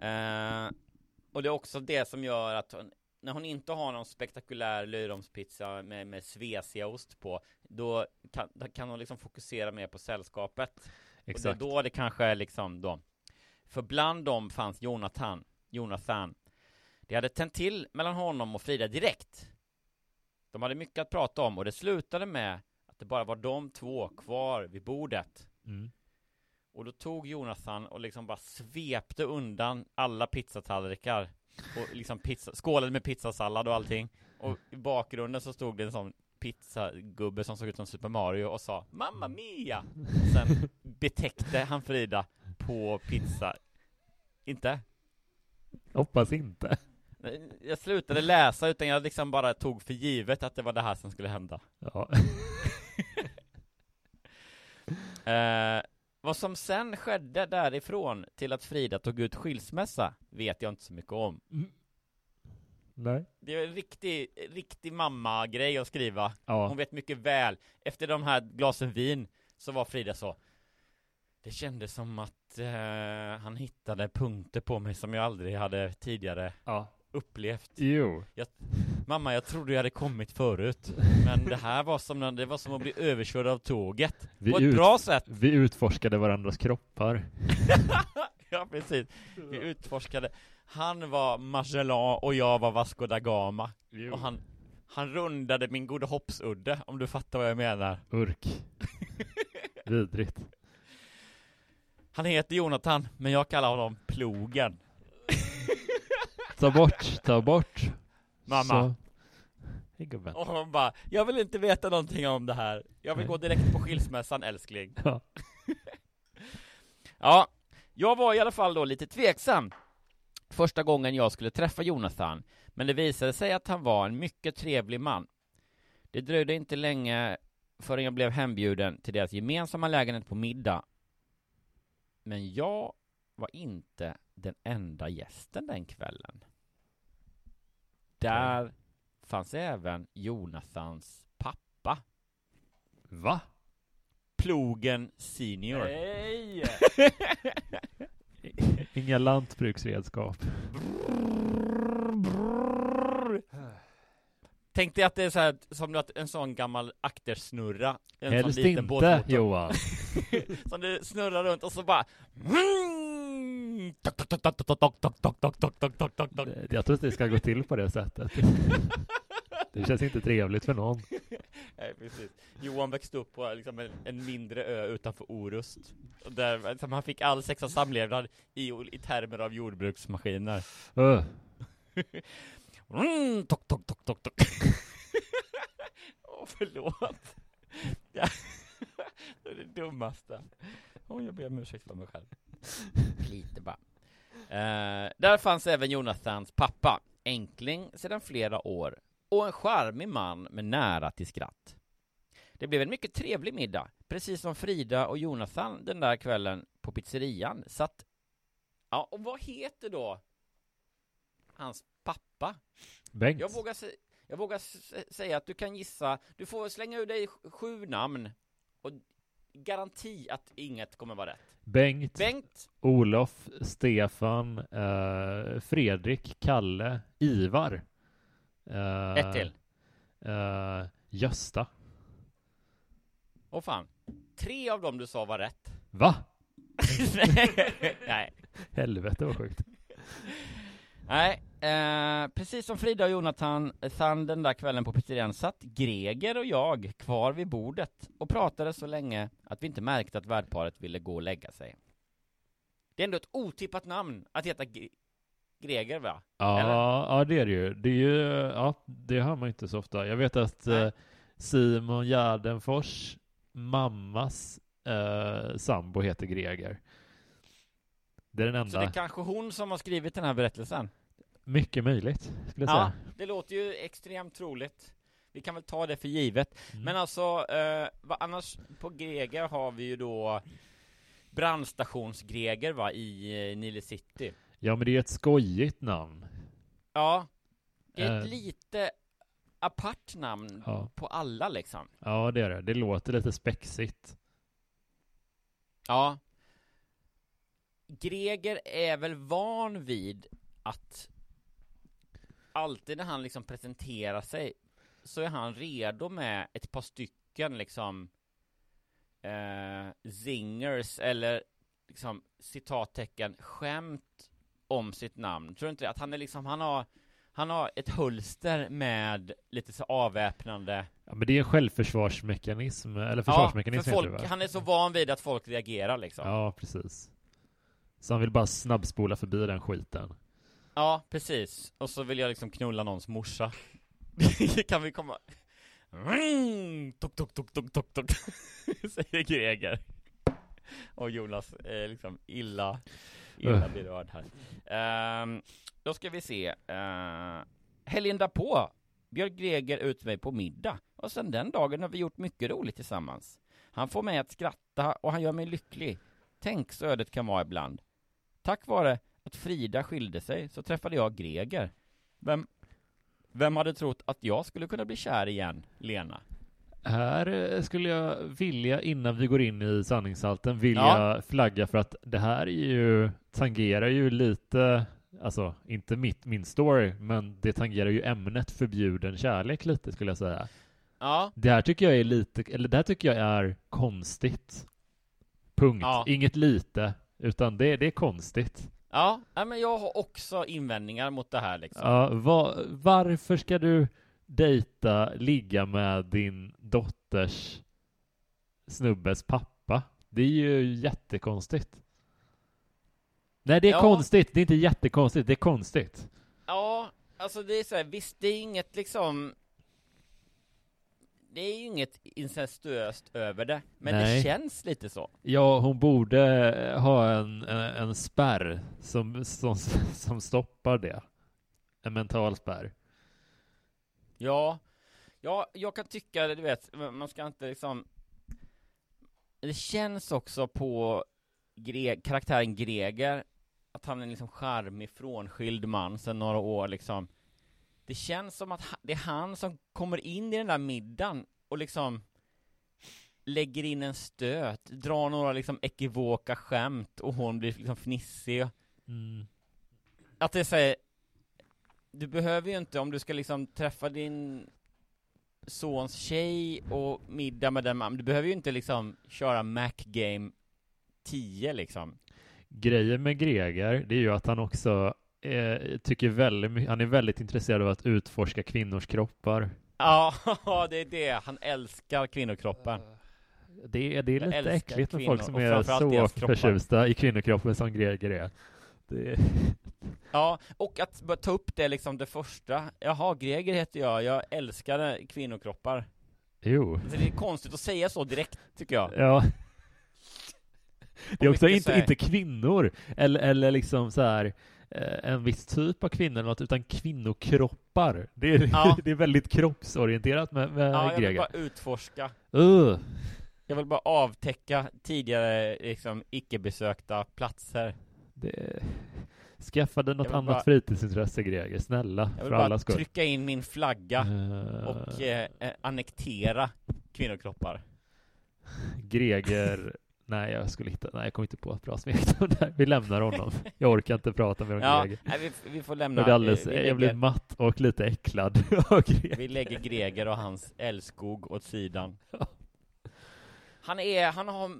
[SPEAKER 1] eh, Och det är också det som gör att hon, när hon inte har någon spektakulär löjromspizza med, med svesiaost på Då kan, då kan hon liksom fokusera mer på sällskapet
[SPEAKER 2] Exakt.
[SPEAKER 1] Och det är då det kanske är liksom då För bland dem fanns Jonathan Jonathan Det hade tänt till mellan honom och Frida direkt De hade mycket att prata om och det slutade med att det bara var de två kvar vid bordet
[SPEAKER 2] Mm.
[SPEAKER 1] och då tog Jonathan och liksom bara svepte undan alla pizzatallrikar Och liksom pizza, skålade med pizzasallad och allting Och i bakgrunden så stod det en sån pizzagubbe som såg ut som Super Mario och sa Mamma Mia! Sen betäckte han Frida på pizza Inte?
[SPEAKER 2] Hoppas inte.
[SPEAKER 1] Jag slutade läsa utan jag liksom bara tog för givet att det var det här som skulle hända
[SPEAKER 2] Ja.
[SPEAKER 1] Eh, vad som sen skedde därifrån till att Frida tog ut skilsmässa vet jag inte så mycket om.
[SPEAKER 2] Nej.
[SPEAKER 1] Det är en riktig, riktig mamma-grej att skriva.
[SPEAKER 2] Ja.
[SPEAKER 1] Hon vet mycket väl. Efter de här glasen vin så var Frida så Det kändes som att eh, han hittade punkter på mig som jag aldrig hade tidigare
[SPEAKER 2] Ja.
[SPEAKER 1] Upplevt.
[SPEAKER 2] Jo.
[SPEAKER 1] Jag, mamma, jag trodde jag hade kommit förut. Men det här var som, det var som att bli överkörd av tåget.
[SPEAKER 2] Vi
[SPEAKER 1] på ett
[SPEAKER 2] ut-
[SPEAKER 1] bra sätt.
[SPEAKER 2] Vi utforskade varandras kroppar.
[SPEAKER 1] ja, precis. Vi utforskade. Han var Magellan och jag var Vasco da Gama.
[SPEAKER 2] Jo.
[SPEAKER 1] Och han, han rundade min gode hoppsudde, om du fattar vad jag menar.
[SPEAKER 2] Urk. Vidrigt.
[SPEAKER 1] Han heter Jonathan, men jag kallar honom Plogen.
[SPEAKER 2] Ta bort, ta bort.
[SPEAKER 1] Mamma.
[SPEAKER 2] Så. Hej gubben.
[SPEAKER 1] Och hon bara, jag vill inte veta någonting om det här. Jag vill gå direkt på skilsmässan älskling.
[SPEAKER 2] Ja.
[SPEAKER 1] Ja, jag var i alla fall då lite tveksam första gången jag skulle träffa Jonathan, men det visade sig att han var en mycket trevlig man. Det dröjde inte länge förrän jag blev hembjuden till deras gemensamma lägenhet på middag. Men jag var inte den enda gästen den kvällen. Där fanns även Jonathans pappa,
[SPEAKER 2] Va?
[SPEAKER 1] Plogen senior.
[SPEAKER 5] Nej!
[SPEAKER 2] Inga lantbruksredskap.
[SPEAKER 1] Tänk dig att det är så här, som att en sån gammal aktersnurra En
[SPEAKER 2] Helst
[SPEAKER 1] sån liten
[SPEAKER 2] inte
[SPEAKER 1] båtmotor
[SPEAKER 2] Johan.
[SPEAKER 1] Som det snurrar runt och så bara Tok, tok, tok, tok, tok, tok, tok, tok, tok, tok, tok, tok, tok.
[SPEAKER 2] Jag tror inte det ska gå till på det sättet. Det känns inte trevligt för någon.
[SPEAKER 1] Nej, precis. Johan växte upp på liksom en, en mindre ö utanför Orust och där liksom, han fick all sex och samlevnad i, i termer av jordbruksmaskiner
[SPEAKER 2] Uh.
[SPEAKER 1] Mm, tok, tok, tok, tok, tok. Åh, förlåt. Det är det dummaste. Oh, jag ber om ursäkt för mig själv. Lite bara. Eh, där fanns även Jonathans pappa, enkling sedan flera år, och en charmig man med nära till skratt. Det blev en mycket trevlig middag, precis som Frida och Jonathan den där kvällen på pizzerian satt... Ja, och vad heter då hans pappa?
[SPEAKER 2] Bengt.
[SPEAKER 1] Jag vågar, jag vågar säga att du kan gissa, du får slänga ur dig sj- sju namn och garanti att inget kommer vara rätt.
[SPEAKER 2] Bengt,
[SPEAKER 1] Bengt,
[SPEAKER 2] Olof, Stefan, eh, Fredrik, Kalle, Ivar. Eh,
[SPEAKER 1] ett till.
[SPEAKER 2] Eh, Gösta.
[SPEAKER 1] Åh fan. Tre av dem du sa var rätt.
[SPEAKER 2] Va?
[SPEAKER 1] Nej.
[SPEAKER 2] Helvete vad sjukt.
[SPEAKER 1] Nej, eh, precis som Frida och Jonathan fann den där kvällen på pizzerian satt Greger och jag kvar vid bordet och pratade så länge att vi inte märkte att värdparet ville gå och lägga sig. Det är ändå ett otippat namn att heta Gre- Greger va?
[SPEAKER 2] Ja,
[SPEAKER 1] Eller?
[SPEAKER 2] ja, det är det ju. Det är ju, ja, det hör man inte så ofta. Jag vet att eh, Simon Gärdenfors mammas eh, sambo heter Greger. Det är den enda.
[SPEAKER 1] Så det är kanske hon som har skrivit den här berättelsen?
[SPEAKER 2] Mycket möjligt, skulle jag
[SPEAKER 1] Ja,
[SPEAKER 2] säga.
[SPEAKER 1] det låter ju extremt troligt. Vi kan väl ta det för givet.
[SPEAKER 2] Mm.
[SPEAKER 1] Men alltså, eh, vad annars på Greger har vi ju då brandstations-Greger va, i eh, Nile City.
[SPEAKER 2] Ja, men det är ett skojigt namn.
[SPEAKER 1] Ja, det är ett
[SPEAKER 2] Eh.
[SPEAKER 1] lite apart namn
[SPEAKER 2] Ja.
[SPEAKER 1] på alla liksom.
[SPEAKER 2] Ja, det är det. Det låter lite spexigt.
[SPEAKER 1] Ja. Greger är väl van vid att alltid när han liksom presenterar sig så är han redo med ett par stycken liksom eh, zingers eller liksom citattecken skämt om sitt namn. Tror du inte det? Att han är liksom, han har han har ett hölster med lite så avväpnande
[SPEAKER 2] Ja, men det är en självförsvarsmekanism, eller
[SPEAKER 1] Ja,
[SPEAKER 2] försvarsmekanism
[SPEAKER 1] för
[SPEAKER 2] heter
[SPEAKER 1] folk,
[SPEAKER 2] det
[SPEAKER 1] han är så van vid att folk reagerar liksom
[SPEAKER 2] Ja, precis. Så han vill bara snabbspola förbi den skiten.
[SPEAKER 1] Ja, precis. Och så vill jag liksom knulla någons morsa. kan vi komma... Mm, tok, tok, tok, tok, tok, tok, säger Greger. Och Jonas är liksom illa, illa berörd här. Ehm, då ska vi se. Uh, helgen därpå bjöd Greger ut mig på middag. Och sen den dagen har vi gjort mycket roligt tillsammans. Han får mig att skratta och han gör mig lycklig. Tänk så ödet kan vara ibland. Tack vare att Frida skilde sig så träffade jag Greger. Vem, vem hade trott att jag skulle kunna bli kär igen, Lena?
[SPEAKER 2] Här eh, skulle jag vilja, innan vi går in i sanningshalten, vilja
[SPEAKER 1] Ja.
[SPEAKER 2] flagga för att det här är ju, tangerar ju lite, alltså inte mitt, min story, men det tangerar ju ämnet förbjuden kärlek lite skulle jag säga.
[SPEAKER 1] Ja,
[SPEAKER 2] Det här tycker jag är lite, eller det här tycker jag är konstigt. Punkt.
[SPEAKER 1] Ja.
[SPEAKER 2] Inget lite, utan det, det är konstigt.
[SPEAKER 1] Ja, men jag har också invändningar mot det här liksom.
[SPEAKER 2] Ja, va, varför ska du dejta, ligga med din dotters snubbes pappa? pappa. Det är ju jättekonstigt. Nej, det är
[SPEAKER 1] Ja.
[SPEAKER 2] konstigt. Det är inte jättekonstigt, det är konstigt.
[SPEAKER 1] Ja, alltså det är så här, visst det är inget liksom Det är ju inget incestuöst över det, men
[SPEAKER 2] Nej.
[SPEAKER 1] det känns lite så.
[SPEAKER 2] Ja, hon borde ha en, en, en spärr som, som, som stoppar det. En mental spärr.
[SPEAKER 1] Ja, ja, jag kan tycka, du vet, man ska inte liksom Det känns också på Gre- karaktären Greger Att han är liksom charmig, frånskild man sedan några år liksom Det känns som att det är han som kommer in i den där middagen och liksom Lägger in en stöt, drar några liksom ekivoka skämt och hon blir liksom fnissig
[SPEAKER 2] Mm.
[SPEAKER 1] att det säger Du behöver ju inte, om du ska liksom träffa din sons tjej och middag med den man, du behöver ju inte liksom köra Mac Game 10 liksom
[SPEAKER 2] Grejen med Greger, det är ju att han också eh, tycker väldigt han är väldigt intresserad av att utforska kvinnors kroppar.
[SPEAKER 1] Ja, det är det, han älskar kvinnokroppen
[SPEAKER 2] Det är, det är
[SPEAKER 1] Jag
[SPEAKER 2] lite äckligt med
[SPEAKER 1] kvinnor,
[SPEAKER 2] folk som är så förtjusta i kvinnokroppen som Greger är. Det,
[SPEAKER 1] Ja, och att ta upp det liksom det första Jaha, Greger heter jag, jag älskar kvinnokroppar
[SPEAKER 2] jo.
[SPEAKER 1] Så det är konstigt att säga så direkt, tycker jag
[SPEAKER 2] Ja. Det är också inte, inte kvinnor, eller, eller liksom så här eh, en viss typ av kvinnor eller något, utan kvinnokroppar. Det är,
[SPEAKER 1] Ja.
[SPEAKER 2] det är väldigt kroppsorienterat med, med
[SPEAKER 1] Ja, jag vill
[SPEAKER 2] Greger.
[SPEAKER 1] bara utforska
[SPEAKER 2] Uh,
[SPEAKER 1] Jag vill bara avtäcka tidigare liksom icke-besökta platser
[SPEAKER 2] det... Skaffa dig något annat
[SPEAKER 1] bara-
[SPEAKER 2] fritidsintresse Greger, snälla,
[SPEAKER 1] Jag
[SPEAKER 2] för
[SPEAKER 1] vill bara
[SPEAKER 2] skull.
[SPEAKER 1] trycka in min flagga
[SPEAKER 2] Eh,
[SPEAKER 1] och eh, eh, annektera kvinnokroppar
[SPEAKER 2] Greger, nej jag skulle hitta, nej jag kom inte på ett bra smeknamn där. Vi lämnar honom. Jag orkar inte prata mer om
[SPEAKER 1] Ja,
[SPEAKER 2] Greger.
[SPEAKER 1] nej, vi, vi får
[SPEAKER 2] Jag
[SPEAKER 1] lämna
[SPEAKER 2] blir alldeles,
[SPEAKER 1] eh, vi,
[SPEAKER 2] jag blir
[SPEAKER 1] lägger,
[SPEAKER 2] matt och lite äcklad av Greger.
[SPEAKER 1] vi lägger Greger och hans älskog åt sidan Han är, han har,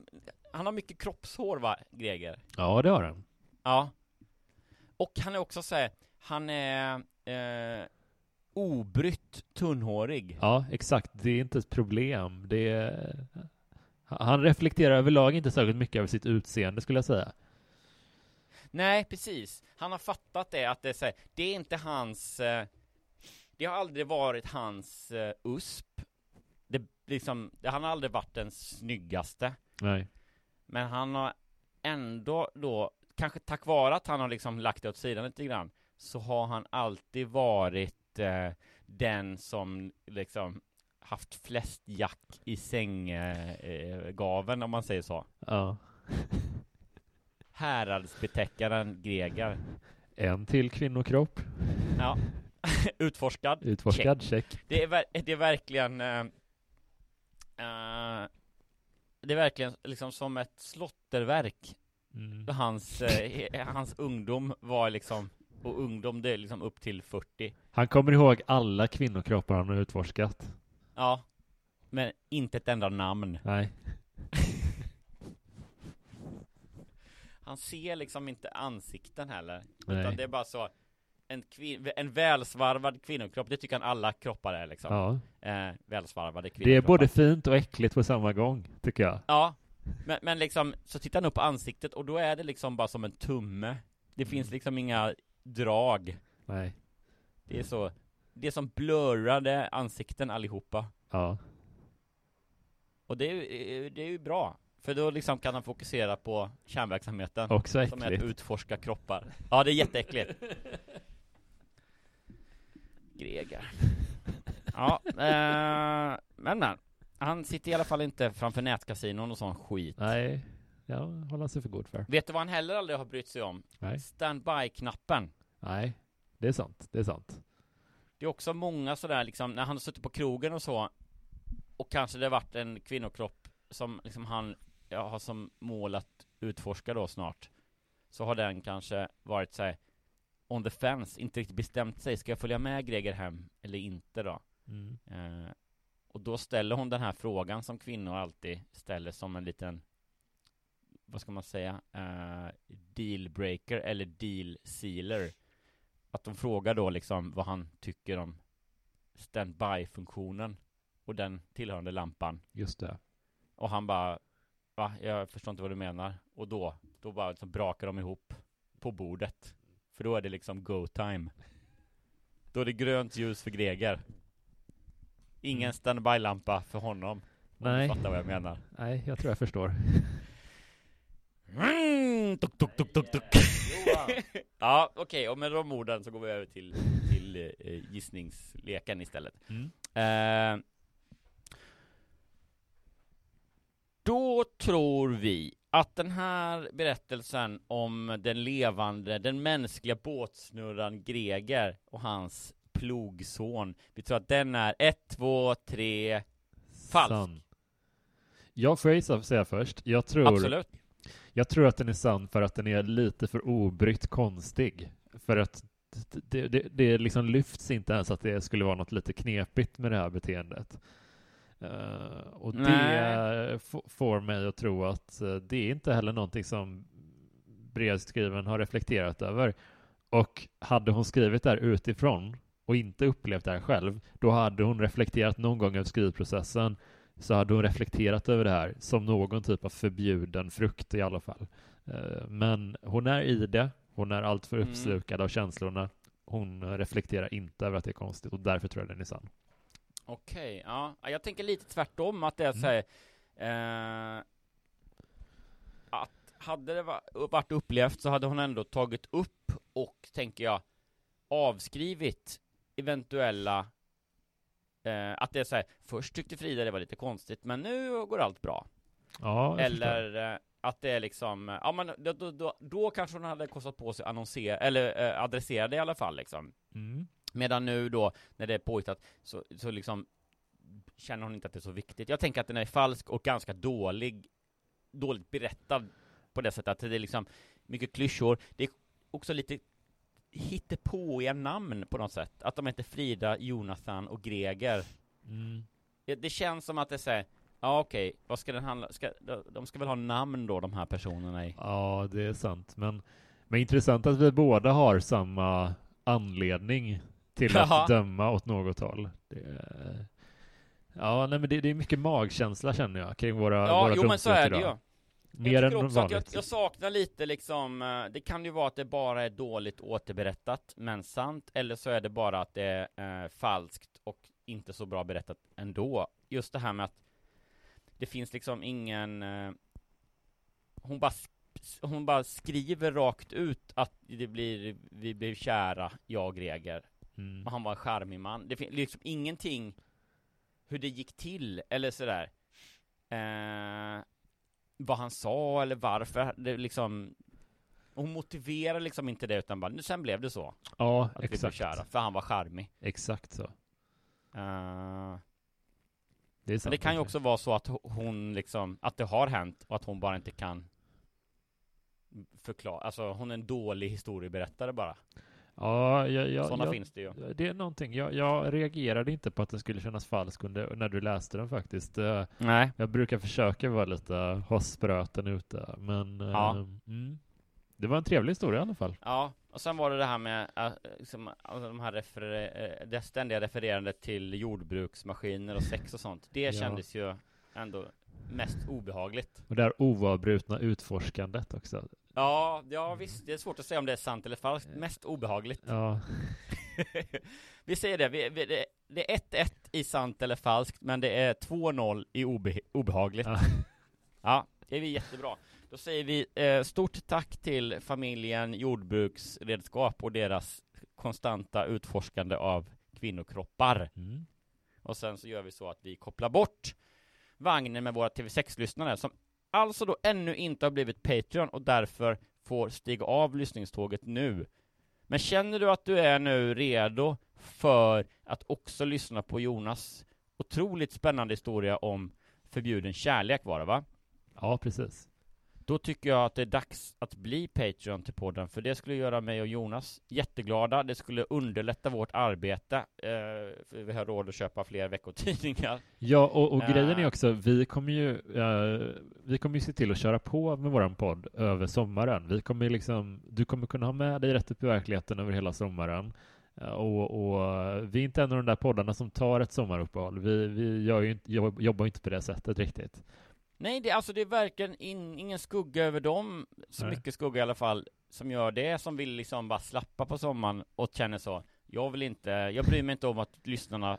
[SPEAKER 1] han har mycket kroppshår va, Greger?
[SPEAKER 2] Ja, det har han.
[SPEAKER 1] Ja Och han är också så här, han är eh, obrytt tunnhårig
[SPEAKER 2] Ja, exakt. Det är inte ett problem. Det är... Han reflekterar överlag inte särskilt mycket över sitt utseende skulle jag säga.
[SPEAKER 1] Nej, precis. Han har fattat det, att det är, så här, det är inte hans... Eh, det har aldrig varit hans eh, USP. Det, liksom, det, han har aldrig varit den snyggaste.
[SPEAKER 2] Nej.
[SPEAKER 1] Men han har ändå då, kanske tack vare att han har liksom lagt det åt sidan lite grann, så har han alltid varit eh, den som liksom haft flest jack i sänggaven, gaven, om man säger så.
[SPEAKER 2] Ja.
[SPEAKER 1] Häradsbetäckaren Greger.
[SPEAKER 2] En till kvinnokropp.
[SPEAKER 1] Ja. Utforskad.
[SPEAKER 2] Utforskad, check.
[SPEAKER 1] Det är, ver- det är verkligen eh, eh, Det är verkligen liksom som ett slotterverk
[SPEAKER 2] Mm.
[SPEAKER 1] Hans, he- hans ungdom var liksom Och ungdom det är liksom upp till 40
[SPEAKER 2] Han kommer ihåg alla kvinnokroppar han har utforskat.
[SPEAKER 1] Ja Men inte ett enda namn
[SPEAKER 2] Nej.
[SPEAKER 1] Han ser liksom inte ansikten heller
[SPEAKER 2] Nej.
[SPEAKER 1] Utan det är bara så en, kvin- en välsvarvad kvinnokropp, det tycker han alla kroppar är liksom
[SPEAKER 2] Ja.
[SPEAKER 1] eh, Välsvarvade
[SPEAKER 2] Det är
[SPEAKER 1] kvinnokroppar
[SPEAKER 2] både fint och äckligt på samma gång, tycker jag.
[SPEAKER 1] Ja, men, men liksom, så tittar han upp på ansiktet och då är det liksom bara som en tumme Det finns liksom inga drag
[SPEAKER 2] Nej.
[SPEAKER 1] Det är så Det som blurrade ansikten allihopa
[SPEAKER 2] Ja.
[SPEAKER 1] Och det är det är ju bra För då liksom kan han fokusera på kärnverksamheten
[SPEAKER 2] Också
[SPEAKER 1] Som är att
[SPEAKER 2] äckligt.
[SPEAKER 1] utforska kroppar Ja, det är jätteäckligt Greger Ja, eh, men men Han sitter i alla fall inte framför nätkasinon och sån skit
[SPEAKER 2] Nej. Ja, håller han sig för god för.
[SPEAKER 1] Vet du vad han heller aldrig har brytt sig om?
[SPEAKER 2] Nej.
[SPEAKER 1] Standby-knappen
[SPEAKER 2] Nej. Det är sant. Det är sant.
[SPEAKER 1] Det är också många sådär liksom, när han har suttit på krogen och så Och kanske det har varit en kvinnokropp som liksom han ja, har som mål att utforska då snart Så har den kanske varit såhär On the fence, inte riktigt bestämt sig, ska jag följa med Greger hem eller inte då?
[SPEAKER 2] Mm.
[SPEAKER 1] Eh, och då ställer hon den här frågan som kvinnor alltid ställer som en liten Vad ska man säga? Eh, dealbreaker eller deal sealer Att de frågar då liksom vad han tycker om standby-funktionen Och den tillhörande lampan
[SPEAKER 2] Just det.
[SPEAKER 1] Och han bara va? Jag förstår inte vad du menar. Och då, då bara liksom brakar de ihop på bordet. För då är det liksom go time. Då är det grönt ljus för Greger. Ingen
[SPEAKER 2] Mm.
[SPEAKER 1] standby-lampa för honom. Om
[SPEAKER 2] Nej.
[SPEAKER 1] Fattar vad jag menar.
[SPEAKER 2] Nej, jag tror jag förstår.
[SPEAKER 1] Mm, tuk, tuk, tuk, tuk, tuk. ja, okej, och med de orden så går vi över till, till eh, gissningsleken istället.
[SPEAKER 2] Mm.
[SPEAKER 1] Eh, då tror vi att den här berättelsen om den levande, den mänskliga båtsnurran Greger och hans plogson, vi tror att den är ett, två, tre, falsk.
[SPEAKER 2] Sann. Jag får säga först. Jag tror,
[SPEAKER 1] Absolut.
[SPEAKER 2] Jag tror att den är sann för att den är lite för obrytt konstig. För att det, det, det liksom lyfts inte ens att det skulle vara något lite knepigt med det här beteendet. Eh, och det
[SPEAKER 1] Nej.
[SPEAKER 2] f- får mig att tro att eh, det är inte heller någonting som brevskrivaren har reflekterat över. Och hade hon skrivit det här utifrån och inte upplevt det här själv, då hade hon reflekterat någon gång över skrivprocessen så hade hon reflekterat över det här som någon typ av förbjuden frukt i alla fall. Eh, Men hon är i det, hon är alltför
[SPEAKER 1] Mm.
[SPEAKER 2] uppslukad av känslorna. Hon reflekterar inte över att det är konstigt och därför tror jag den är sann.
[SPEAKER 1] Okej, ja. Ja, Jag tänker lite tvärtom att det är
[SPEAKER 2] Mm.
[SPEAKER 1] så här, eh, att hade det va- varit upplevt så hade hon ändå tagit upp och, tänker jag, avskrivit eventuella eh, att det är så här, först tyckte Frida det var lite konstigt, men nu går allt bra.
[SPEAKER 2] Ja.
[SPEAKER 1] Eller eh, att det är liksom, ja men då, då, då, då kanske hon hade kostat på sig annonsera, eller eh, adressera det i alla fall liksom.
[SPEAKER 2] Mm.
[SPEAKER 1] Medan nu då, när det är påhittat, så, så liksom känner hon inte att det är så viktigt. Jag tänker att den är falsk och ganska dålig, dåligt berättad på det sättet att det är liksom mycket klyschor. Det är också lite hittepåiga namn på något sätt. Att de heter Frida, Jonathan och Greger.
[SPEAKER 2] Mm.
[SPEAKER 1] Det, det känns som att det säger, ja okej, vad ska den handla, ska, de- ska väl ha namn då, de här personerna i?
[SPEAKER 2] Ja, det är sant. Men, men intressant att vi båda har samma anledning till att
[SPEAKER 1] Ja.
[SPEAKER 2] döma åt något håll. Är- ja, nej, men det, det är mycket magkänsla känner jag kring våra,
[SPEAKER 1] Ja,
[SPEAKER 2] våra
[SPEAKER 1] jo men så är det ju. Jag
[SPEAKER 2] Mer än
[SPEAKER 1] också att jag,
[SPEAKER 2] vanligt.
[SPEAKER 1] jag saknar lite liksom, eh, det kan ju vara att det bara är dåligt återberättat, men sant, eller så är det bara att det är eh, falskt och inte så bra berättat ändå. Just det här med att det finns liksom ingen, eh, hon bara, hon bara skriver rakt ut att det blir, vi blev kära, jag Greger,
[SPEAKER 2] Mm.
[SPEAKER 1] och han var en charmig man. Det finns liksom ingenting hur det gick till, eller sådär. Eh, vad han sa eller varför, det liksom Hon motiverar liksom inte det utan bara, nu sen blev det så
[SPEAKER 2] Ja,
[SPEAKER 1] Att vi blev
[SPEAKER 2] exakt.
[SPEAKER 1] kära, för han var charmig
[SPEAKER 2] Exakt så.
[SPEAKER 1] Eh,
[SPEAKER 2] Det är sant.
[SPEAKER 1] Men det kan ju också vara så att ho- hon liksom, att det har hänt och att hon bara inte kan förklara, alltså hon är en dålig historieberättare bara
[SPEAKER 2] Ja, jag, jag,
[SPEAKER 1] Sådana
[SPEAKER 2] jag,
[SPEAKER 1] finns det ju
[SPEAKER 2] Det är någonting. Jag, jag reagerade inte på att det skulle kännas falskt under, när du läste den faktiskt. Eh,
[SPEAKER 1] Nej
[SPEAKER 2] Jag brukar försöka vara lite ha spröten ute, men eh,
[SPEAKER 1] Ja.
[SPEAKER 2] mm, det var en trevlig historia i alla fall.
[SPEAKER 1] Ja, och sen var det det här med äh, liksom, alltså de här refer- äh, det ständiga refererandet till jordbruksmaskiner och sex och sånt. Det
[SPEAKER 2] Ja.
[SPEAKER 1] kändes ju ändå mest obehagligt.
[SPEAKER 2] Och det här oavbrutna utforskandet också.
[SPEAKER 1] Ja, ja visst, det är svårt att säga om det är sant eller falskt. Mest obehagligt.
[SPEAKER 2] Ja,
[SPEAKER 1] vi säger det, vi, vi, det, det är 1-1 i sant eller falskt, men det är 2-0 i obe, obehagligt.
[SPEAKER 2] Ja.
[SPEAKER 1] Ja, det är vi jättebra. Då säger vi eh, stort tack till familjen Jordbruksredskap och deras konstanta utforskande av kvinnokroppar.
[SPEAKER 2] mm.
[SPEAKER 1] Och sen så gör vi så att vi kopplar bort vagnen med våra TV6-lyssnare som alltså då ännu inte har blivit Patreon och därför får stiga av lyssningståget nu. Men känner du att du är nu redo för att också lyssna på Jonas otroligt spännande historia om förbjuden kärlek var det va?
[SPEAKER 2] ja precis.
[SPEAKER 1] Då tycker jag att det är dags att bli Patreon till podden, för det skulle göra mig och Jonas jätteglada. Det skulle underlätta vårt arbete, eh, för vi har råd att köpa fler veckotidningar.
[SPEAKER 2] Ja, och, och
[SPEAKER 1] Eh.
[SPEAKER 2] grejen är också, vi kommer ju eh, vi kommer ju se till att köra på med våran podd över sommaren. Vi kommer liksom, du kommer kunna ha med dig rätt upp i verkligheten över hela sommaren. Eh, Och, och eh, vi är inte en av de där poddarna som tar ett sommaruppehåll. Vi, vi gör ju inte, jobb- jobbar ju inte på det sättet riktigt.
[SPEAKER 1] Nej, det, alltså det är verkligen in, ingen skugga över dem, så
[SPEAKER 2] Nej.
[SPEAKER 1] mycket skugga i alla fall, som gör det, som vill liksom bara slappa på sommaren och känner så, jag vill inte, jag bryr mig inte om att lyssnarna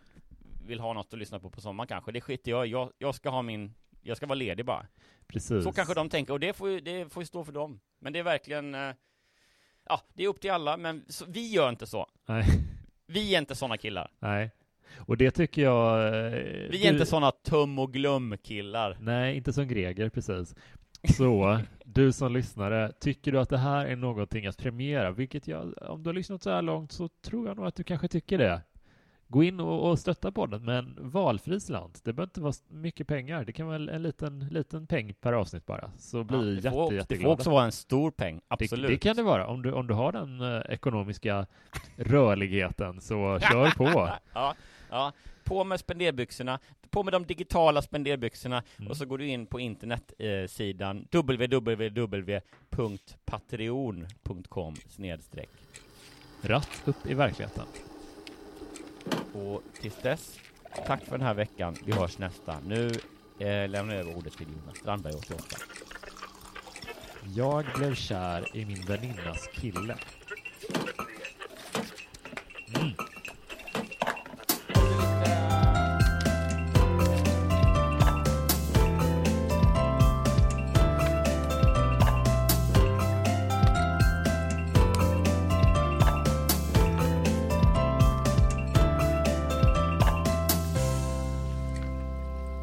[SPEAKER 1] vill ha något att lyssna på på sommaren kanske, det skiter jag jag, jag ska ha min, jag ska vara ledig bara.
[SPEAKER 2] Precis.
[SPEAKER 1] Så kanske de tänker, och det får ju, det får ju stå för dem. Men det är verkligen, eh, ja, det är upp till alla, men så, vi gör inte så.
[SPEAKER 2] Nej.
[SPEAKER 1] Vi är inte såna killar.
[SPEAKER 2] Nej. Och det tycker jag... eh,
[SPEAKER 1] Vi är inte såna tum och glöm-killar.
[SPEAKER 2] Nej, inte som Greger, precis. Så, du som lyssnare, tycker du att det här är någonting att premiera, vilket jag, om du har lyssnat så här långt så tror jag nog att du kanske tycker det. Gå in och, och stötta podden med en valfri slant. Det behöver inte vara mycket pengar. Det kan vara en liten, liten peng per avsnitt bara. Så blir vi
[SPEAKER 1] Ja, det,
[SPEAKER 2] jätte,
[SPEAKER 1] får, det
[SPEAKER 2] jätteglada.
[SPEAKER 1] får också vara en stor peng,
[SPEAKER 2] Det,
[SPEAKER 1] absolut.
[SPEAKER 2] det kan det vara. Om du, om du har den eh, ekonomiska rörligheten, så kör på.
[SPEAKER 1] ja, ja, på med spenderbyxorna, på med de digitala spenderbyxorna
[SPEAKER 2] Mm.
[SPEAKER 1] och så går du in på internetsidan www.patreon.com snedstreck.
[SPEAKER 2] Ratt upp i verkligheten.
[SPEAKER 1] Och tills dess, tack för den här veckan. Vi hörs nästa. Nu eh, lämnar jag över ordet till Jonas Strandberg 88.
[SPEAKER 2] Jag blev kär i min väninnas kille. Mm.